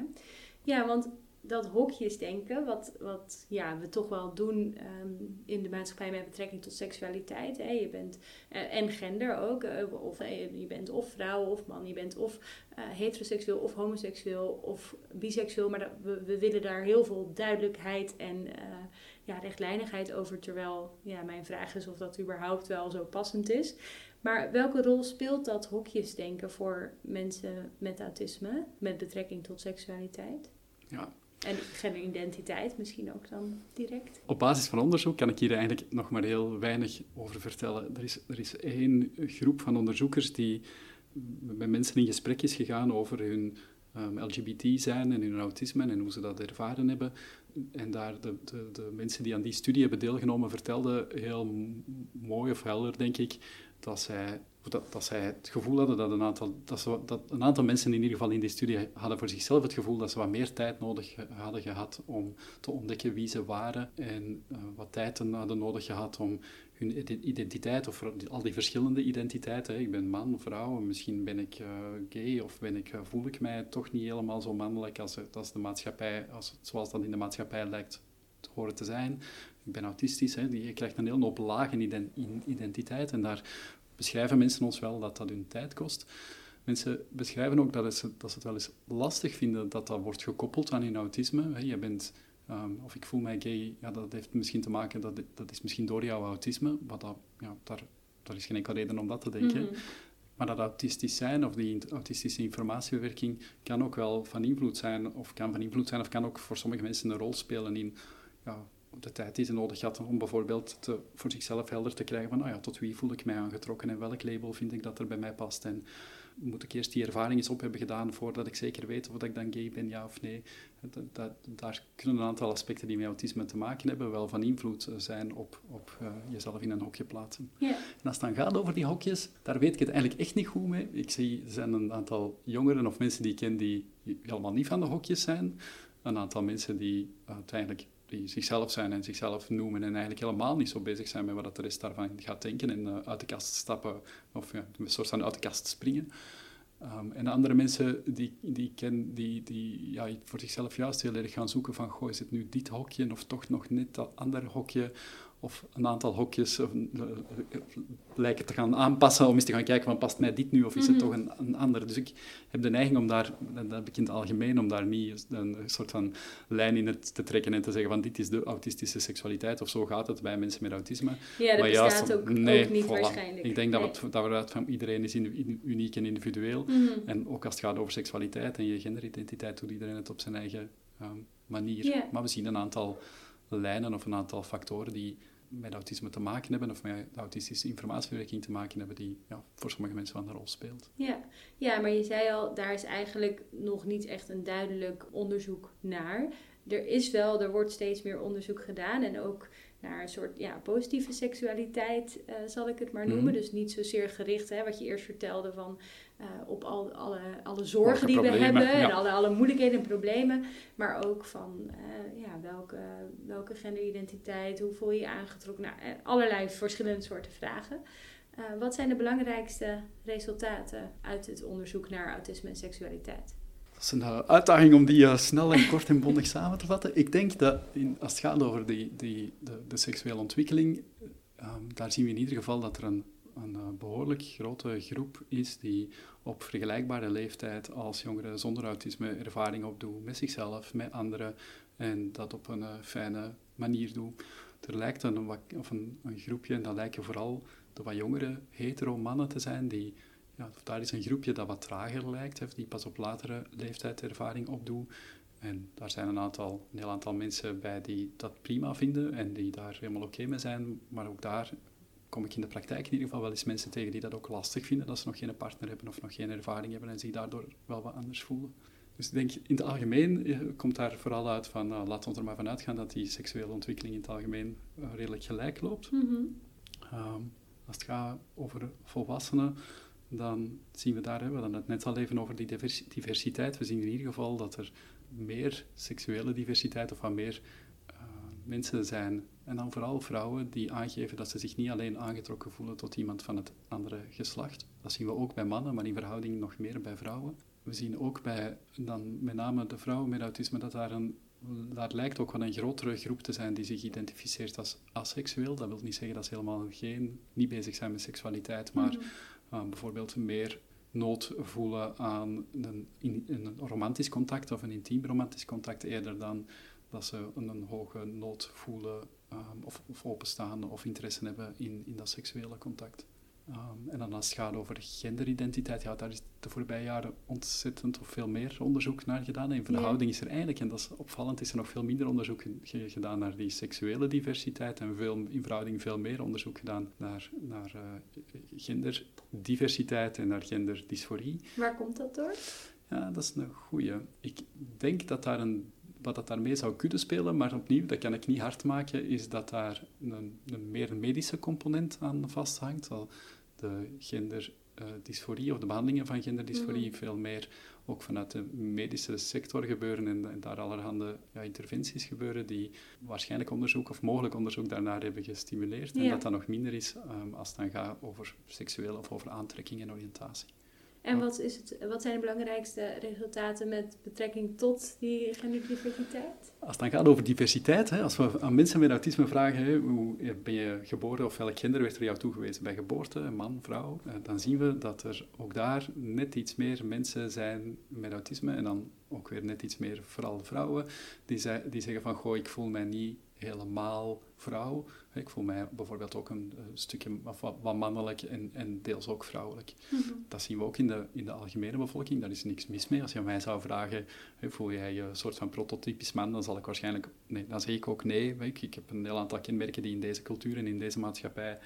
Ja, want dat hokjesdenken, wat, wat ja, we toch wel doen um, in de maatschappij met betrekking tot seksualiteit. Hè. Je bent, uh, en gender ook. Uh, of uh, je bent of vrouw of man. Je bent of heteroseksueel of homoseksueel of biseksueel. Maar we, we willen daar heel veel duidelijkheid en ja, rechtlijnigheid over. Terwijl ja, mijn vraag is of dat überhaupt wel zo passend is. Maar welke rol speelt dat hokjesdenken voor mensen met autisme met betrekking tot seksualiteit? Ja, en genderidentiteit misschien ook dan direct? Op basis van onderzoek kan ik hier eigenlijk nog maar heel weinig over vertellen. Er is, er is één groep van onderzoekers die met mensen in gesprek is gegaan over hun um, LGBT zijn en hun autisme en hoe ze dat ervaren hebben. En daar de, de, de mensen die aan die studie hebben deelgenomen vertelden heel mooi of helder, denk ik, dat zij dat, zij het gevoel hadden dat een, aantal, dat, dat een aantal mensen in ieder geval in die studie hadden voor zichzelf het gevoel dat ze wat meer tijd nodig hadden gehad om te ontdekken wie ze waren en uh, wat tijd hadden nodig gehad om hun identiteit, of al die verschillende identiteiten, ik ben man, vrouw, misschien ben ik uh, gay of ben ik, uh, voel ik mij toch niet helemaal zo mannelijk als, als de maatschappij, als, zoals dat in de maatschappij lijkt te horen te zijn. Ik ben autistisch, hè. je krijgt een heel hoop lagen in identiteit en daar beschrijven mensen ons wel dat dat hun tijd kost. Mensen beschrijven ook dat, ze, dat ze het wel eens lastig vinden dat dat wordt gekoppeld aan hun autisme. Je bent, um, of ik voel mij gay, ja, dat heeft misschien te maken, dat, dat is misschien door jouw autisme, wat dat, ja, daar, daar is geen enkele reden om dat te denken. Mhm. Maar dat autistisch zijn of die autistische informatiebewerking kan ook wel van invloed zijn, of kan van invloed zijn, of kan ook voor sommige mensen een rol spelen in ja, de tijd die ze nodig had om bijvoorbeeld te, voor zichzelf helder te krijgen van, oh ja, tot wie voel ik mij aangetrokken en welk label vind ik dat er bij mij past en moet ik eerst die ervaring eens op hebben gedaan voordat ik zeker weet of ik dan gay ben, ja of nee. Dat, dat, daar kunnen een aantal aspecten die met autisme te maken hebben wel van invloed eh, zijn op, op uh, jezelf in een hokje plaatsen. En als het dan gaat over die hokjes, daar weet ik het eigenlijk echt niet goed mee. Ik zie, er zijn een aantal jongeren of mensen die ik ken die helemaal niet van de hokjes zijn. Een aantal mensen die uiteindelijk die zichzelf zijn en zichzelf noemen en eigenlijk helemaal niet zo bezig zijn met wat de rest daarvan gaat denken en uh, uit de kast stappen of ja, een soort van uit de kast springen. Um, en andere mensen die, die ik ken, die, die ja, voor zichzelf juist heel erg gaan zoeken van, goh, is het nu dit hokje of toch nog net dat andere hokje? Of een aantal hokjes of, uh, lijken te gaan aanpassen om eens te gaan kijken van past mij dit nu of is het mhm. toch een, een ander. Dus ik heb de neiging om daar, dat heb ik in het algemeen, om daar niet een soort van lijn in het te trekken en te zeggen van dit is de autistische seksualiteit of zo gaat het bij mensen met autisme. Ja, dat maar bestaat ook, nee, ook niet waarschijnlijk. Ik denk dat, het, dat we uit van iedereen is uniek en individueel. Mm En ook als het gaat over seksualiteit en je genderidentiteit doet iedereen het op zijn eigen um, manier. Maar we zien een aantal lijnen of een aantal factoren die met autisme te maken hebben of met autistische informatiewerking te maken hebben die ja, voor sommige mensen wel een rol speelt. Ja. ja, maar je zei al, daar is eigenlijk nog niet echt een duidelijk onderzoek naar. er is wel, er wordt steeds meer onderzoek gedaan en ook naar een soort ja, positieve seksualiteit, uh, zal ik het maar noemen. Mhm. Dus niet zozeer gericht, hè, wat je eerst vertelde, van uh, op al, alle, alle zorgen die we hebben ja. en alle, alle moeilijkheden en problemen. Maar ook van uh, ja, welke, welke genderidentiteit, hoe voel je je aangetrokken? Nou, allerlei verschillende soorten vragen. wat zijn de belangrijkste resultaten uit het onderzoek naar autisme en seksualiteit? Dat is een uitdaging om die uh, snel en kort en bondig samen te vatten. Ik denk dat in, als het gaat over die, die, de, de seksuele ontwikkeling, um, daar zien we in ieder geval dat er een, een uh, behoorlijk grote groep is die op vergelijkbare leeftijd als jongeren zonder autisme ervaring opdoet met zichzelf, met anderen en dat op een fijne manier doet. Er lijkt een, of een, groepje, en dat lijken vooral de wat jongere hetero mannen te zijn die ja, daar is een groepje dat wat trager lijkt, die pas op latere leeftijd ervaring opdoet. En daar zijn een, aantal, een heel aantal mensen bij die dat prima vinden en die daar helemaal oké mee zijn. Maar ook daar kom ik in de praktijk in ieder geval wel eens mensen tegen die dat ook lastig vinden, dat ze nog geen partner hebben of nog geen ervaring hebben en zich daardoor wel wat anders voelen. Dus ik denk, in het algemeen komt daar vooral uit van, nou, laten we er maar van uitgaan dat die seksuele ontwikkeling in het algemeen uh, redelijk gelijk loopt. Mm -hmm. um, als het gaat over volwassenen, dan zien we daar, hè, we hadden het net al even over die diversiteit. We zien in ieder geval dat er meer seksuele diversiteit of wat meer mensen zijn. En dan vooral vrouwen die aangeven dat ze zich niet alleen aangetrokken voelen tot iemand van het andere geslacht. Dat zien we ook bij mannen, maar in verhouding nog meer bij vrouwen. We zien ook bij dan met name de vrouwen met autisme dat daar een daar lijkt ook wel een grotere groep te zijn die zich identificeert als asexueel. Dat wil niet zeggen dat ze helemaal geen, niet bezig zijn met seksualiteit, maar Mhm. uh, bijvoorbeeld meer nood voelen aan een, in, een romantisch contact of een intiem romantisch contact eerder dan dat ze een, een hoge nood voelen um, of, of, openstaan of interesse hebben in, in dat seksuele contact. Um, en dan als het gaat over genderidentiteit, ja, daar is de voorbije jaren ontzettend of veel meer onderzoek naar gedaan. En in verhouding is er eigenlijk, en dat is opvallend, is er nog veel minder onderzoek ge gedaan naar die seksuele diversiteit en veel, in verhouding veel meer onderzoek gedaan naar, naar uh, genderdiversiteit en naar genderdysforie. Waar komt dat door? Ja, dat is een goeie. Ik denk dat daar een wat dat daarmee zou kunnen spelen, maar opnieuw, dat kan ik niet hard maken, is dat daar een, een meer medische component aan vasthangt. Al de genderdysforie uh, of de behandelingen van genderdysforie mm. veel meer ook vanuit de medische sector gebeuren en, en daar allerhande ja, interventies gebeuren die waarschijnlijk onderzoek of mogelijk onderzoek daarnaar hebben gestimuleerd. Ja. En dat dat nog minder is um, als het dan gaat over seksuele of over aantrekking en oriëntatie. En wat, is het, wat zijn de belangrijkste resultaten met betrekking tot die genderdiversiteit? Als het dan gaat over diversiteit, hè, als we aan mensen met autisme vragen, hoe ben je geboren of welk gender werd er jou toegewezen bij geboorte, man, vrouw, dan zien we dat er ook daar net iets meer mensen zijn met autisme en dan ook weer net iets meer, vooral vrouwen, die zeggen van, goh, ik voel mij niet helemaal vrouw. Ik voel mij bijvoorbeeld ook een, een stukje wat, wat mannelijk en, en, deels ook vrouwelijk. Mm -hmm. Dat zien we ook in de, in de algemene bevolking. Daar is niks mis mee. Als je mij zou vragen, voel jij je een soort van prototypisch man, dan zal ik waarschijnlijk... Nee, dan zeg ik ook nee. Ik, ik heb een heel aantal kenmerken die in deze cultuur en in deze maatschappij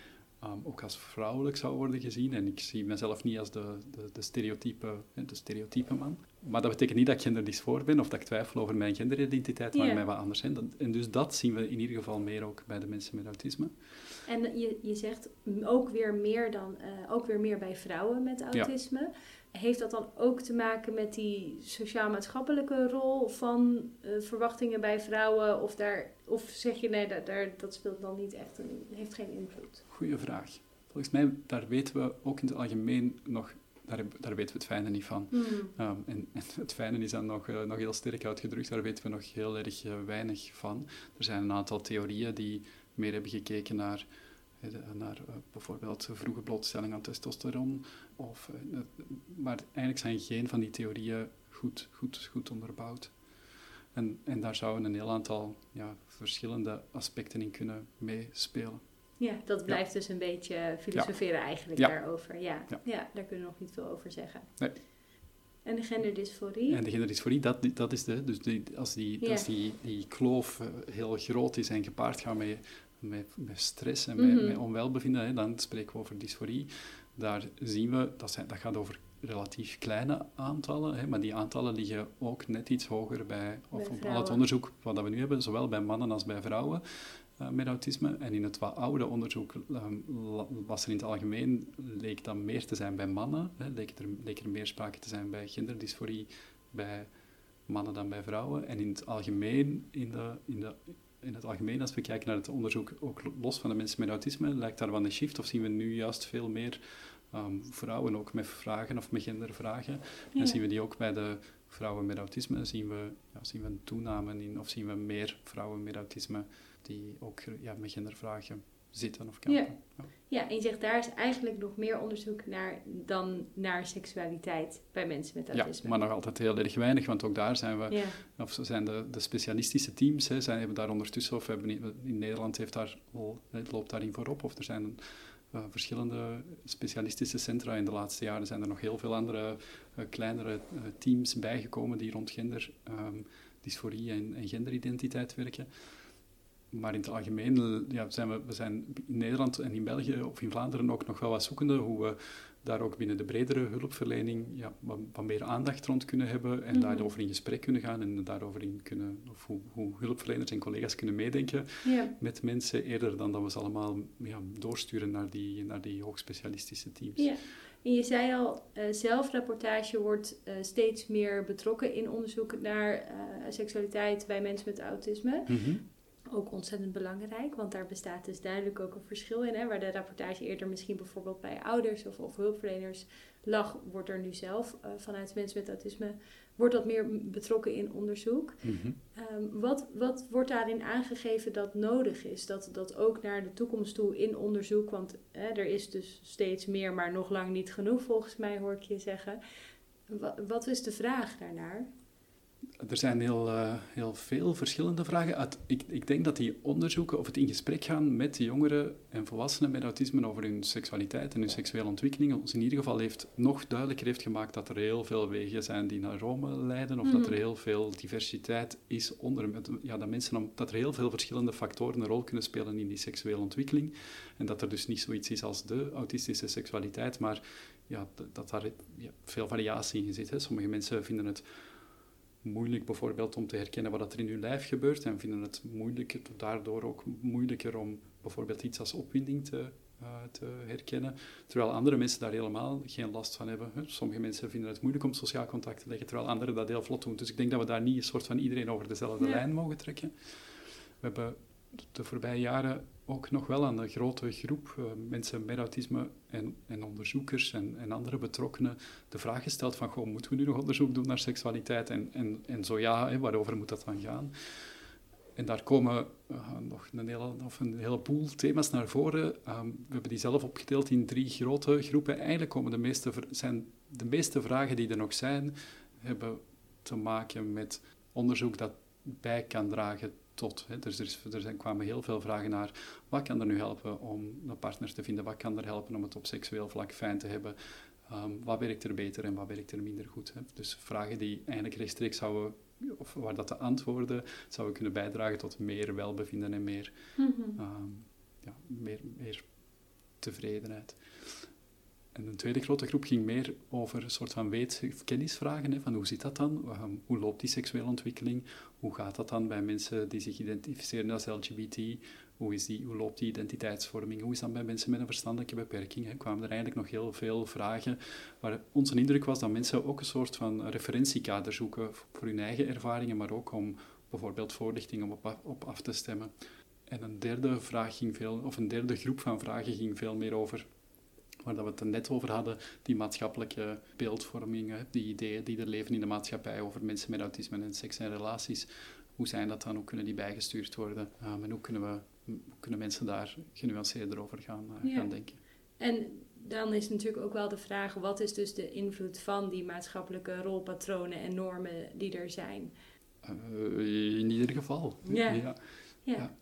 um, ook als vrouwelijk zou worden gezien. En ik zie mezelf niet als de, de, de, stereotype, de stereotype man. Maar dat betekent niet dat ik genderdysfoor ben of dat ik twijfel over mijn genderidentiteit, waar Ja. mij wat anders zijn. Dat, en dus dat zien we in ieder geval meer ook bij de mensen met autisme. En je, je zegt ook weer, meer dan, uh, ook weer meer bij vrouwen met autisme. Heeft dat dan ook te maken met die sociaal-maatschappelijke rol van uh, verwachtingen bij vrouwen? Of, daar, of zeg je nee, daar, daar, dat speelt dan niet echt een, heeft geen invloed? Goeie vraag. Volgens mij, daar weten we ook in het algemeen nog, daar, daar weten we het fijne niet van. Hmm. Um, en, en, het fijne is dan nog, uh, nog heel sterk uitgedrukt, daar weten we nog heel erg uh, weinig van. Er zijn een aantal theorieën die meer hebben gekeken naar naar uh, bijvoorbeeld vroege blootstelling aan testosteron. Of, maar eigenlijk zijn geen van die theorieën goed, goed, goed onderbouwd. En, en daar zouden een heel aantal ja, verschillende aspecten in kunnen meespelen. Ja, dat blijft ja. dus een beetje filosoferen ja. eigenlijk ja. daarover. Ja. ja, daar kunnen we nog niet veel over zeggen. Nee. En de genderdysforie? En de genderdysforie, dat, dat is de, dus die, als, die, als die, die kloof uh, heel groot is en gepaard gaat met met, met stress en met, met onwelbevinden, hè, dan spreken we over dysforie. Daar zien we, dat, zijn, dat gaat over relatief kleine aantallen, hè, maar die aantallen liggen ook net iets hoger bij, of op al het onderzoek wat we nu hebben, zowel bij mannen als bij vrouwen met autisme. En in het wat oude onderzoek um, was er in het algemeen, leek dat meer te zijn bij mannen, hè, leek, er, leek er meer sprake te zijn bij genderdysforie bij mannen dan bij vrouwen. En in het algemeen, in, de, in, de, in het algemeen als we kijken naar het onderzoek, ook los van de mensen met autisme, lijkt daar wel een shift, of zien we nu juist veel meer um, vrouwen ook met vragen of met gendervragen. En zien we die ook bij de vrouwen met autisme, zien we, ja, zien we een toename in, of zien we meer vrouwen met autisme die ook ja, met gendervragen zitten of kampen. Ja. ja. en je zegt daar is eigenlijk nog meer onderzoek naar dan naar seksualiteit bij mensen met autisme. Ja, maar nog altijd heel erg weinig, want ook daar zijn we, of zijn de, de specialistische teams, hè, zijn, hebben daar ondertussen, of hebben in, in Nederland heeft daar, het loopt daarin voorop, of er zijn uh, verschillende specialistische centra. In de laatste jaren zijn er nog heel veel andere uh, kleinere uh, teams bijgekomen die rond gender, um, dysforie en, en genderidentiteit werken maar in het algemeen ja, zijn we, we zijn in Nederland en in België of in Vlaanderen ook nog wel wat zoekende hoe we daar ook binnen de bredere hulpverlening ja, wat, wat meer aandacht rond kunnen hebben en mm daarover in gesprek kunnen gaan en daarover in kunnen, of hoe, hoe hulpverleners en collega's kunnen meedenken met mensen eerder dan dat we ze allemaal ja, doorsturen naar die, naar die hoogspecialistische teams. Ja. En je zei al, uh, zelfrapportage wordt uh, steeds meer betrokken in onderzoek naar uh, seksualiteit bij mensen met autisme. Mm ook ontzettend belangrijk, want daar bestaat dus duidelijk ook een verschil in. Hè, waar de rapportage eerder misschien bijvoorbeeld bij ouders of, of hulpverleners lag, wordt er nu zelf uh, vanuit mensen met autisme, wordt dat meer betrokken in onderzoek. Ehm, wat, wat wordt daarin aangegeven dat nodig is? Dat, dat ook naar de toekomst toe in onderzoek, want hè, er is dus steeds meer, maar nog lang niet genoeg volgens mij, hoor ik je zeggen. wat is de vraag daarnaar? Er zijn heel, uh, heel veel verschillende vragen. ik, ik, denk dat die onderzoeken of het in gesprek gaan met de jongeren en volwassenen met autisme over hun seksualiteit en hun seksuele ontwikkeling ons in ieder geval heeft nog duidelijker heeft gemaakt dat er heel veel wegen zijn die naar Rome leiden of dat er mhm. heel veel diversiteit is onder ja, dat, mensen, dat er heel veel verschillende factoren een rol kunnen spelen in die seksuele ontwikkeling en dat er dus niet zoiets is als de autistische seksualiteit, maar ja, dat daar ja, veel variatie in zit. Hè. Sommige mensen vinden het moeilijk bijvoorbeeld om te herkennen wat er in hun lijf gebeurt en vinden het moeilijker, daardoor ook moeilijker om bijvoorbeeld iets als opwinding te, uh, te herkennen, terwijl andere mensen daar helemaal geen last van hebben. Sommige mensen vinden het moeilijk om sociaal contact te leggen, terwijl anderen dat heel vlot doen. Dus ik denk dat we daar niet een soort van iedereen over dezelfde lijn mogen trekken. We hebben de voorbije jaren ook nog wel aan een grote groep uh, mensen met autisme en, en onderzoekers en, en, andere betrokkenen de vraag gesteld van, goh, moeten we nu nog onderzoek doen naar seksualiteit? En, en, en zo ja, hè, waarover moet dat dan gaan? En daar komen uh, nog een hele, of een heleboel thema's naar voren. Um, we hebben die zelf opgedeeld in drie grote groepen. Eigenlijk komen de meeste, zijn de meeste vragen die er nog zijn, hebben te maken met onderzoek dat bij kan dragen tot. Hè. Dus er, is, er zijn, kwamen heel veel vragen naar wat kan er nu helpen om een partner te vinden, wat kan er helpen om het op seksueel vlak fijn te hebben, um, wat werkt er beter en wat werkt er minder goed. Hè. Dus vragen die eigenlijk rechtstreeks zouden, of waar dat de antwoorden zouden kunnen bijdragen tot meer welbevinden en meer, mm ja, meer, meer tevredenheid. En een tweede grote groep ging meer over een soort van weet- kennisvragen. Hè, van hoe zit dat dan? Hoe loopt die seksuele ontwikkeling? Hoe gaat dat dan bij mensen die zich identificeren als LGBT? Hoe, is die, hoe loopt die identiteitsvorming? Hoe is dat bij mensen met een verstandelijke beperking? Er kwamen er eigenlijk nog heel veel vragen waar onze indruk was dat mensen ook een soort van referentiekader zoeken voor hun eigen ervaringen, maar ook om bijvoorbeeld voorlichting om op, op af te stemmen. En een derde vraag ging veel, of een derde groep van vragen ging veel meer over waar dat we het er net over hadden, die maatschappelijke beeldvorming, die ideeën die er leven in de maatschappij over mensen met autisme en seks en relaties. Hoe zijn dat dan? Hoe kunnen die bijgestuurd worden? Um, en hoe kunnen, we, hoe kunnen mensen daar genuanceerder over gaan, uh, gaan denken? En dan is natuurlijk ook wel de vraag, wat is dus de invloed van die maatschappelijke rolpatronen en normen die er zijn? Uh, in ieder geval. ja. ja. ja.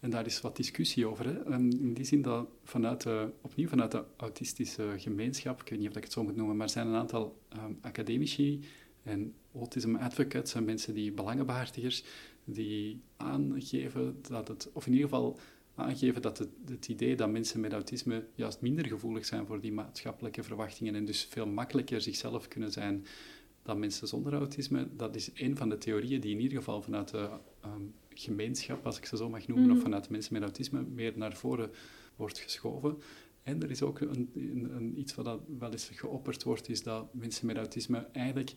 En daar is wat discussie over. Hè. Ehm, in die zin dat vanuit de, opnieuw vanuit de autistische gemeenschap, ik weet niet of ik het zo moet noemen, maar zijn een aantal um, academici en autism advocates en mensen die belangenbehartigers, die aangeven dat het, of in ieder geval aangeven dat het, het, idee dat mensen met autisme juist minder gevoelig zijn voor die maatschappelijke verwachtingen en dus veel makkelijker zichzelf kunnen zijn dan mensen zonder autisme, dat is een van de theorieën die in ieder geval vanuit de ehm, gemeenschap, als ik ze zo mag noemen, of mhm. vanuit mensen met autisme, meer naar voren wordt geschoven. En er is ook een, een, iets wat wel eens geopperd wordt, is dat mensen met autisme eigenlijk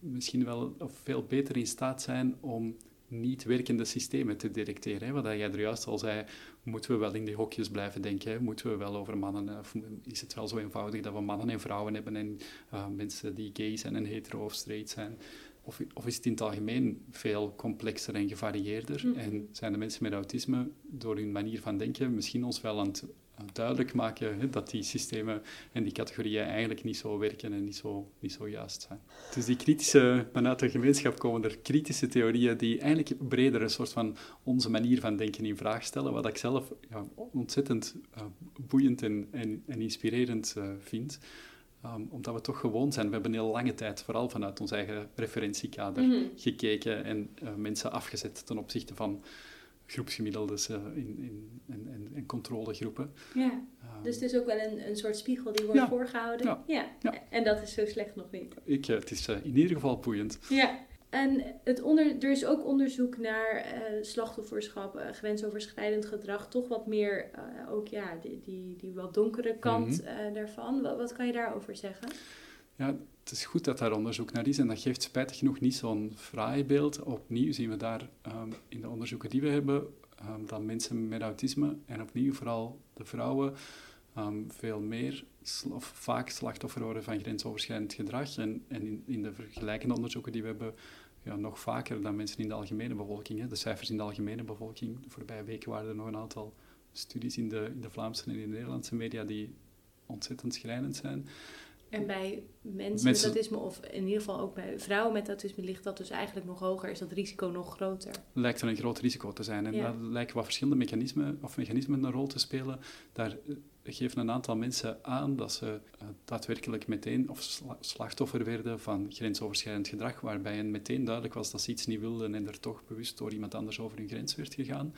misschien wel of veel beter in staat zijn om niet werkende systemen te detecteren. Hè. Wat jij er juist al zei, moeten we wel in die hokjes blijven denken? Hè? Moeten we wel over mannen, of is het wel zo eenvoudig dat we mannen en vrouwen hebben en uh, mensen die gay zijn en hetero of straight zijn? Of, of, is het in het algemeen veel complexer en gevarieerder? Mm. En zijn de mensen met autisme door hun manier van denken misschien ons wel aan het duidelijk maken hè, dat die systemen en die categorieën eigenlijk niet zo werken en niet zo, niet zo juist zijn. Dus die kritische, vanuit de gemeenschap komen er kritische theorieën die eigenlijk breder een soort van onze manier van denken in vraag stellen, wat ik zelf ja, ontzettend uh, boeiend en, en, en inspirerend uh, vind. Um, omdat we toch gewoon zijn. We hebben een heel lange tijd, vooral vanuit ons eigen referentiekader, mm -hmm. gekeken en uh, mensen afgezet ten opzichte van groepsgemiddeldes uh, in, in, in, controlegroepen. Ja, um, dus het is ook wel een, een soort spiegel die wordt voorgehouden. Ja. ja. Ja. En dat is zo slecht nog niet. Ik, uh, het is in ieder geval boeiend. Ja. En het onder, er is ook onderzoek naar slachtofferschap, grensoverschrijdend gedrag, toch wat meer, ook ja, die, die, die wat donkere kant mm -hmm. daarvan. Wat, wat kan je daarover zeggen? Ja, het is goed dat daar onderzoek naar is en dat geeft spijtig genoeg niet zo'n fraai beeld. Opnieuw zien we daar um, in de onderzoeken die we hebben um, dat mensen met autisme en opnieuw vooral de vrouwen um, veel meer of vaak slachtoffer worden van grensoverschrijdend gedrag. En, en in, in, de vergelijkende onderzoeken die we hebben, ja, nog vaker dan mensen in de algemene bevolking. Hè. De cijfers in de algemene bevolking, de voorbije weken waren er nog een aantal studies in de, in de Vlaamse en in de Nederlandse media die ontzettend schrijnend zijn. En bij mensen, met autisme, of in ieder geval ook bij vrouwen met autisme, ligt dat dus eigenlijk nog hoger, is dat risico nog groter? Lijkt er een groot risico te zijn. En daar lijken wat verschillende mechanismen, of mechanismen een rol te spelen. Daar eh, geven een aantal mensen aan dat ze uh, daadwerkelijk meteen of slachtoffer werden van grensoverschrijdend gedrag, waarbij hen meteen duidelijk was dat ze iets niet wilden en er toch bewust door iemand anders over hun grens werd gegaan.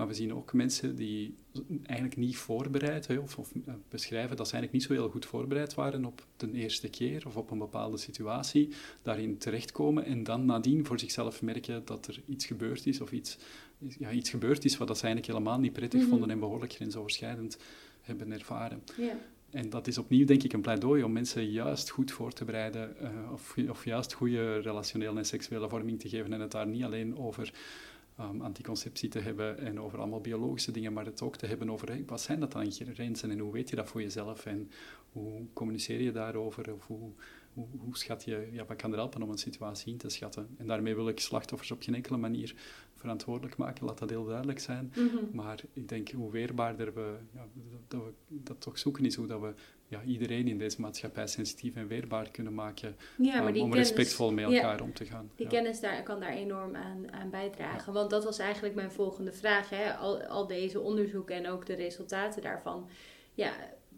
Maar we zien ook mensen die eigenlijk niet voorbereid, of, of, eh, beschrijven dat ze eigenlijk niet zo heel goed voorbereid waren op de eerste keer of op een bepaalde situatie, daarin terechtkomen en dan nadien voor zichzelf merken dat er iets gebeurd is of iets, ja, iets gebeurd is wat dat ze eigenlijk helemaal niet prettig mhm. vonden en behoorlijk grensoverschrijdend hebben ervaren. En dat is opnieuw, denk ik, een pleidooi om mensen juist goed voor te bereiden uh, of, of juist goede relationele en seksuele vorming te geven en het daar niet alleen over um, anticonceptie te hebben en over allemaal biologische dingen, maar het ook te hebben over wat zijn dat dan grenzen? En hoe weet je dat voor jezelf? En hoe communiceer je daarover? Of hoe, hoe, hoe schat je, ja, wat kan er helpen om een situatie in te schatten. En daarmee wil ik slachtoffers op geen enkele manier verantwoordelijk maken, laat dat heel duidelijk zijn. Mhm. Maar ik denk hoe weerbaarder we, ja, dat we dat toch zoeken is, hoe dat we ja, iedereen in deze maatschappij sensitief en weerbaar kunnen maken ja, um, om respectvol met elkaar om te gaan. Die kennis daar, kan daar enorm aan, aan bijdragen. Want dat was eigenlijk mijn volgende vraag. Hè? Al, al deze onderzoeken en ook de resultaten daarvan. Ja,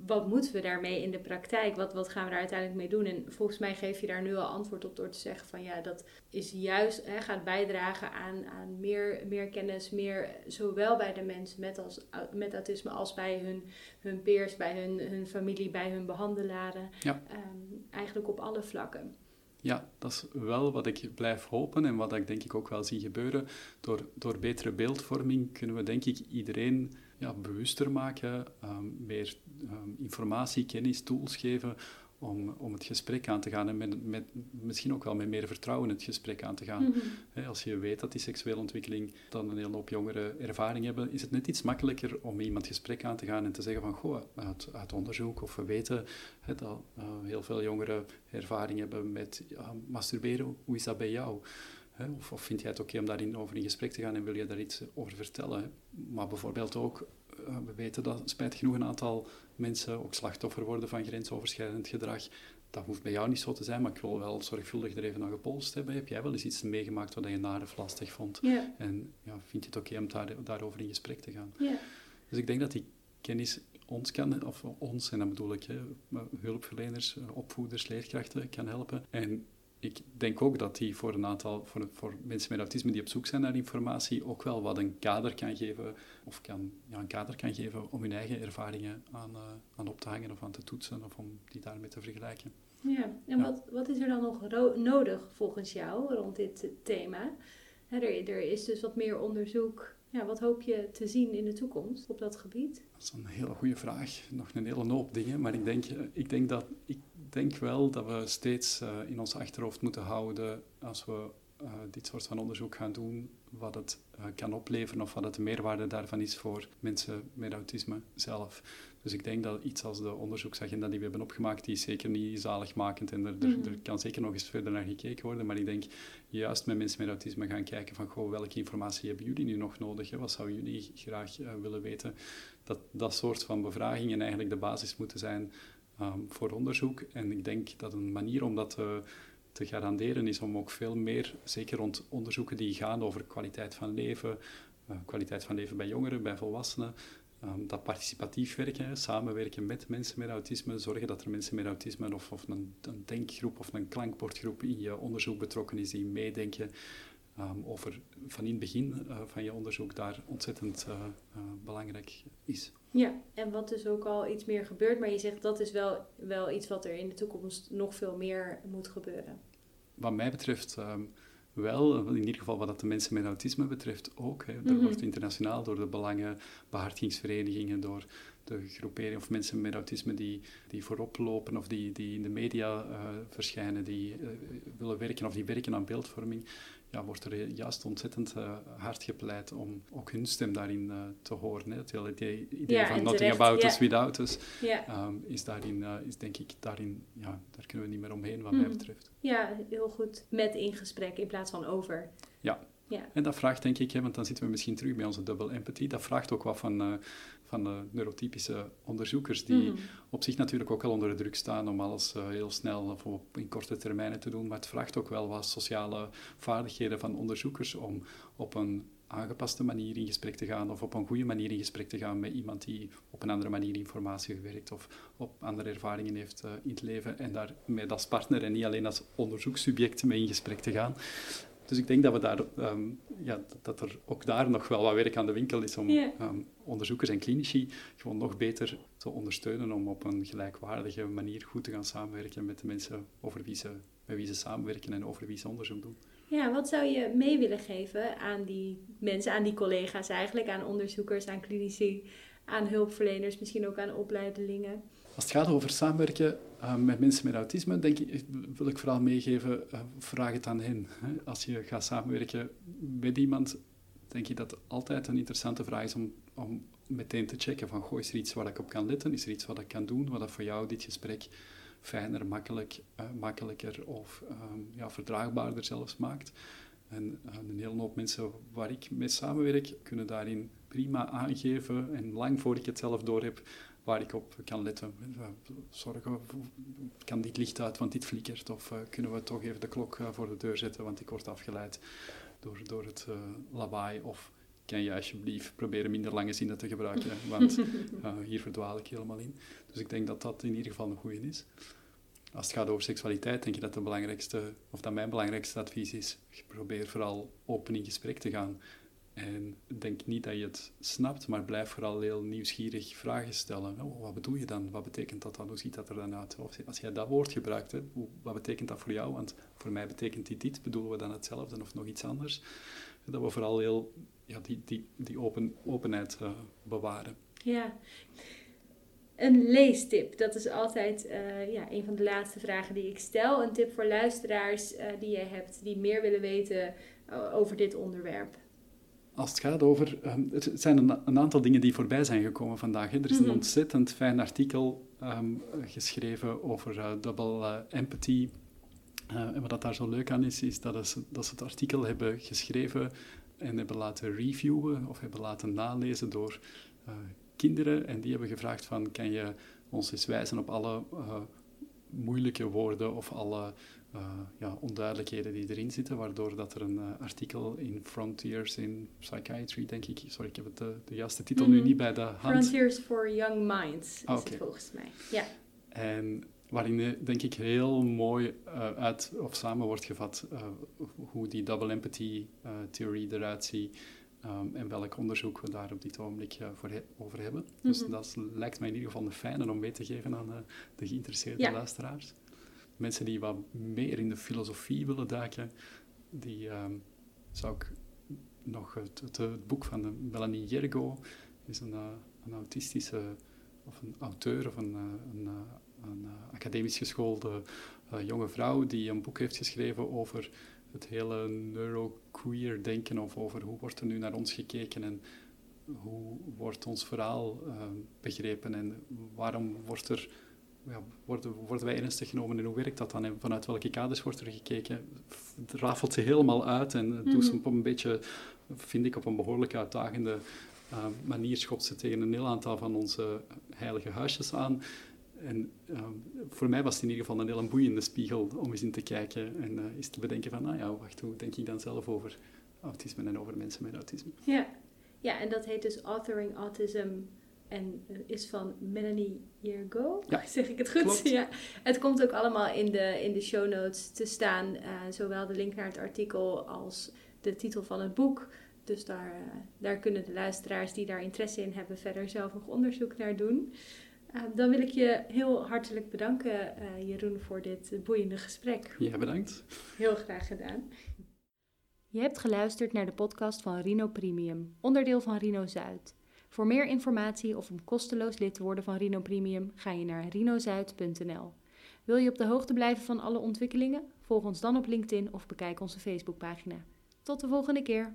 wat moeten we daarmee in de praktijk? Wat, wat gaan we daar uiteindelijk mee doen? En volgens mij geef je daar nu al antwoord op door te zeggen van ja, dat is juist, hè, gaat bijdragen aan, aan meer, meer kennis, meer zowel bij de mensen met, als, met autisme als bij hun, hun peers, bij hun, hun familie, bij hun behandelaren. Ja. Ehm, eigenlijk op alle vlakken. Ja, dat is wel wat ik blijf hopen en wat ik denk ik ook wel zie gebeuren. Door, door betere beeldvorming kunnen we denk ik iedereen ja, bewuster maken, um, meer um, informatie, kennis, tools geven om, om het gesprek aan te gaan en met, met, misschien ook wel met meer vertrouwen het gesprek aan te gaan. Mhm. als je weet dat die seksuele ontwikkeling dan een hele hoop jongeren ervaring hebben, is het net iets makkelijker om met iemand gesprek aan te gaan en te zeggen van, goh, uit, uit onderzoek of we weten dat uh, heel veel jongeren ervaring hebben met masturberen, hoe is dat bij jou? Of, of, vind jij het oké om daarin over in gesprek te gaan en wil je daar iets over vertellen? Maar bijvoorbeeld ook, uh, we weten dat spijtig genoeg een aantal mensen ook slachtoffer worden van grensoverschrijdend gedrag. Dat hoeft bij jou niet zo te zijn, maar ik wil wel zorgvuldig er even naar gepolst hebben. Heb jij wel eens iets meegemaakt wat je naar of lastig vond? En ja, vind je het oké om daar, daarover in gesprek te gaan? Dus ik denk dat die kennis ons kan, of ons, en dan bedoel ik hè, hulpverleners, opvoeders, leerkrachten, kan helpen. En ik denk ook dat die voor een aantal, voor, voor mensen met autisme die op zoek zijn naar informatie, ook wel wat een kader kan geven, of kan, ja, een kader kan geven om hun eigen ervaringen aan, uh, aan op te hangen of aan te toetsen, of om die daarmee te vergelijken. Ja, en Wat, wat is er dan nog nodig volgens jou rond dit thema? er, er is dus wat meer onderzoek. Ja, wat hoop je te zien in de toekomst op dat gebied? Dat is een hele goede vraag. Nog een hele hoop dingen. Maar ik denk, ik denk, dat, ik denk wel dat we steeds uh, in ons achterhoofd moeten houden als we uh, dit soort van onderzoek gaan doen, wat het uh, kan opleveren of wat het de meerwaarde daarvan is voor mensen met autisme zelf. Dus ik denk dat iets als de onderzoeksagenda die we hebben opgemaakt, die is zeker niet zaligmakend en er, er, mhm. er, kan zeker nog eens verder naar gekeken worden. Maar ik denk juist met mensen met autisme gaan kijken van, goh, welke informatie hebben jullie nu nog nodig? Hè? Wat zouden jullie graag uh, willen weten? Dat dat soort van bevragingen eigenlijk de basis moeten zijn um, voor onderzoek. En ik denk dat een manier om dat te, te garanderen is om ook veel meer, zeker rond onderzoeken die gaan over kwaliteit van leven, uh, kwaliteit van leven bij jongeren, bij volwassenen, Um, dat participatief werken, samenwerken met mensen met autisme, zorgen dat er mensen met autisme of, of een, denkgroep of een klankbordgroep in je onderzoek betrokken is die meedenken um, over van in het begin uh, van je onderzoek daar ontzettend belangrijk is. Ja, en wat dus ook al iets meer gebeurt, maar je zegt dat is wel, wel iets wat er in de toekomst nog veel meer moet gebeuren. Wat mij betreft um, wel, in ieder geval wat de mensen met autisme betreft ook. Hè. Er mhm. wordt internationaal door de belangenbehartigingsverenigingen, door de groepering of mensen met autisme die, die voorop lopen of die, die in de media uh, verschijnen, die uh, willen werken of die werken aan beeldvorming, ja, wordt er juist ontzettend uh, hard gepleit om ook hun stem daarin uh, te horen. Hè. Het hele idee, idee ja, van nothing about us without us um, is, daarin, uh, is denk ik daarin, ja, daar kunnen we niet meer omheen wat mm. mij betreft. Ja, heel goed. Met in gesprek in plaats van over. Ja, ja. En dat vraagt, denk ik, hè, want dan zitten we misschien terug bij onze double empathy, dat vraagt ook wat van, van de neurotypische onderzoekers, die mm. op zich natuurlijk ook al onder de druk staan om alles uh, heel snel of op, in korte termijnen te doen, maar het vraagt ook wel wat sociale vaardigheden van onderzoekers om op een aangepaste manier in gesprek te gaan of op een goede manier in gesprek te gaan met iemand die op een andere manier informatie gewerkt of op andere ervaringen heeft uh, in het leven en daar met als partner en niet alleen als onderzoekssubject mee in gesprek te gaan. Dus ik denk dat, we daar, ehm, ja, dat er ook daar nog wel wat werk aan de winkel is om ehm, onderzoekers en klinici gewoon nog beter te ondersteunen om op een gelijkwaardige manier goed te gaan samenwerken met de mensen over wie ze, met wie ze samenwerken en over wie ze onderzoek doen. Ja, wat zou je mee willen geven aan die mensen, aan die collega's eigenlijk, aan onderzoekers, aan klinici, aan hulpverleners, misschien ook aan opleidelingen? Als het gaat over samenwerken uh, met mensen met autisme, denk ik, wil ik vooral meegeven, uh, vraag het aan hen. Hè. Als je gaat samenwerken met iemand, denk ik dat het altijd een interessante vraag is om, om meteen te checken van, goh, is er iets waar ik op kan letten? Is er iets wat ik kan doen, wat dat voor jou dit gesprek fijner, makkelijk, uh, makkelijker of um, ja, verdraagbaarder zelfs maakt? En een hele hoop mensen waar ik mee samenwerk, kunnen daarin prima aangeven en lang voor ik het zelf door heb, waar ik op kan letten. Zorgen, kan dit licht uit, want dit flikkert? Of uh, kunnen we toch even de klok uh, voor de deur zetten, want ik word afgeleid door, door het uh, lawaai? Of kan je alsjeblieft proberen minder lange zinnen te gebruiken, want hier verdwaal ik helemaal in. Dus ik denk dat dat in ieder geval een goede is. Als het gaat over seksualiteit, denk ik dat, de belangrijkste, of dat mijn belangrijkste advies is, probeer vooral open in gesprek te gaan en denk niet dat je het snapt, maar blijf vooral heel nieuwsgierig vragen stellen. Oh, wat bedoel je dan? Wat betekent dat dan? Hoe ziet dat er dan uit? Als jij dat woord gebruikt, wat betekent dat voor jou? Want voor mij betekent dit dit. Bedoelen we dan hetzelfde of nog iets anders? Dat we vooral heel ja, die, die, die open, openheid uh, bewaren. Ja. Een leestip, dat is altijd uh, ja, een van de laatste vragen die ik stel. Een tip voor luisteraars uh, die je hebt die meer willen weten over dit onderwerp als het gaat over... Um, het zijn een, een, aantal dingen die voorbij zijn gekomen vandaag. Hè. Er is een mhm. ontzettend fijn artikel um, geschreven over uh, double uh, empathy. Uh, en wat daar zo leuk aan is, is dat, is, dat ze het artikel hebben geschreven en hebben laten reviewen of hebben laten nalezen door kinderen. En die hebben gevraagd van, kan je ons eens wijzen op alle moeilijke woorden of alle uh, ja, onduidelijkheden die erin zitten, waardoor dat er een uh, artikel in Frontiers in Psychiatry, denk ik, sorry, ik heb het, de, eh, de juiste titel nu mhm. niet bij de hand. Frontiers for Young Minds is het volgens mij, ja. En waarin denk ik heel mooi uit of samen wordt gevat hoe die double empathy theorie eruit ziet. Um, en welk onderzoek we daar op dit ogenblik voor over hebben. Dus mhm. dat lijkt mij in ieder geval een fijne om mee te geven aan de geïnteresseerde luisteraars. Mensen die wat meer in de filosofie willen duiken, die um, zou ik nog het, het, boek van Melanie Jergo, is een, uh, een autistische, of een auteur of een, uh, een, een academisch geschoolde jonge vrouw die een boek heeft geschreven over het hele neuroqueer denken of over hoe wordt er nu naar ons gekeken en hoe wordt ons verhaal begrepen en waarom wordt er ja, worden, worden wij ernstig genomen en hoe werkt dat dan? En vanuit welke kaders wordt er gekeken? Het rafelt ze helemaal uit en doet ze op een beetje, vind ik, op een behoorlijk uitdagende uh, manier schopt ze tegen een heel aantal van onze heilige huisjes aan. En uh, voor mij was het in ieder geval een heel boeiende spiegel om eens in te kijken en uh, eens te bedenken van, nou ja, wacht, hoe denk ik dan zelf over autisme en over mensen met autisme? Ja, ja en dat heet dus Authoring Autism en is van Melanie Yergo. Ja, zeg ik het goed? Ja. Het komt ook allemaal in de, in de show notes te staan. Uh, zowel de link naar het artikel als de titel van het boek. Dus daar, uh, daar kunnen de luisteraars die daar interesse in hebben verder zelf nog onderzoek naar doen. Uh, dan wil ik je heel hartelijk bedanken, Jeroen, voor dit boeiende gesprek. Ja, bedankt. Heel graag gedaan. Je hebt geluisterd naar de podcast van Rino Premium, onderdeel van Rino Zuid. Voor meer informatie of om kosteloos lid te worden van Rino Premium ga je naar rinozuid.nl. Wil je op de hoogte blijven van alle ontwikkelingen? Volg ons dan op LinkedIn of bekijk onze Facebookpagina. Tot de volgende keer.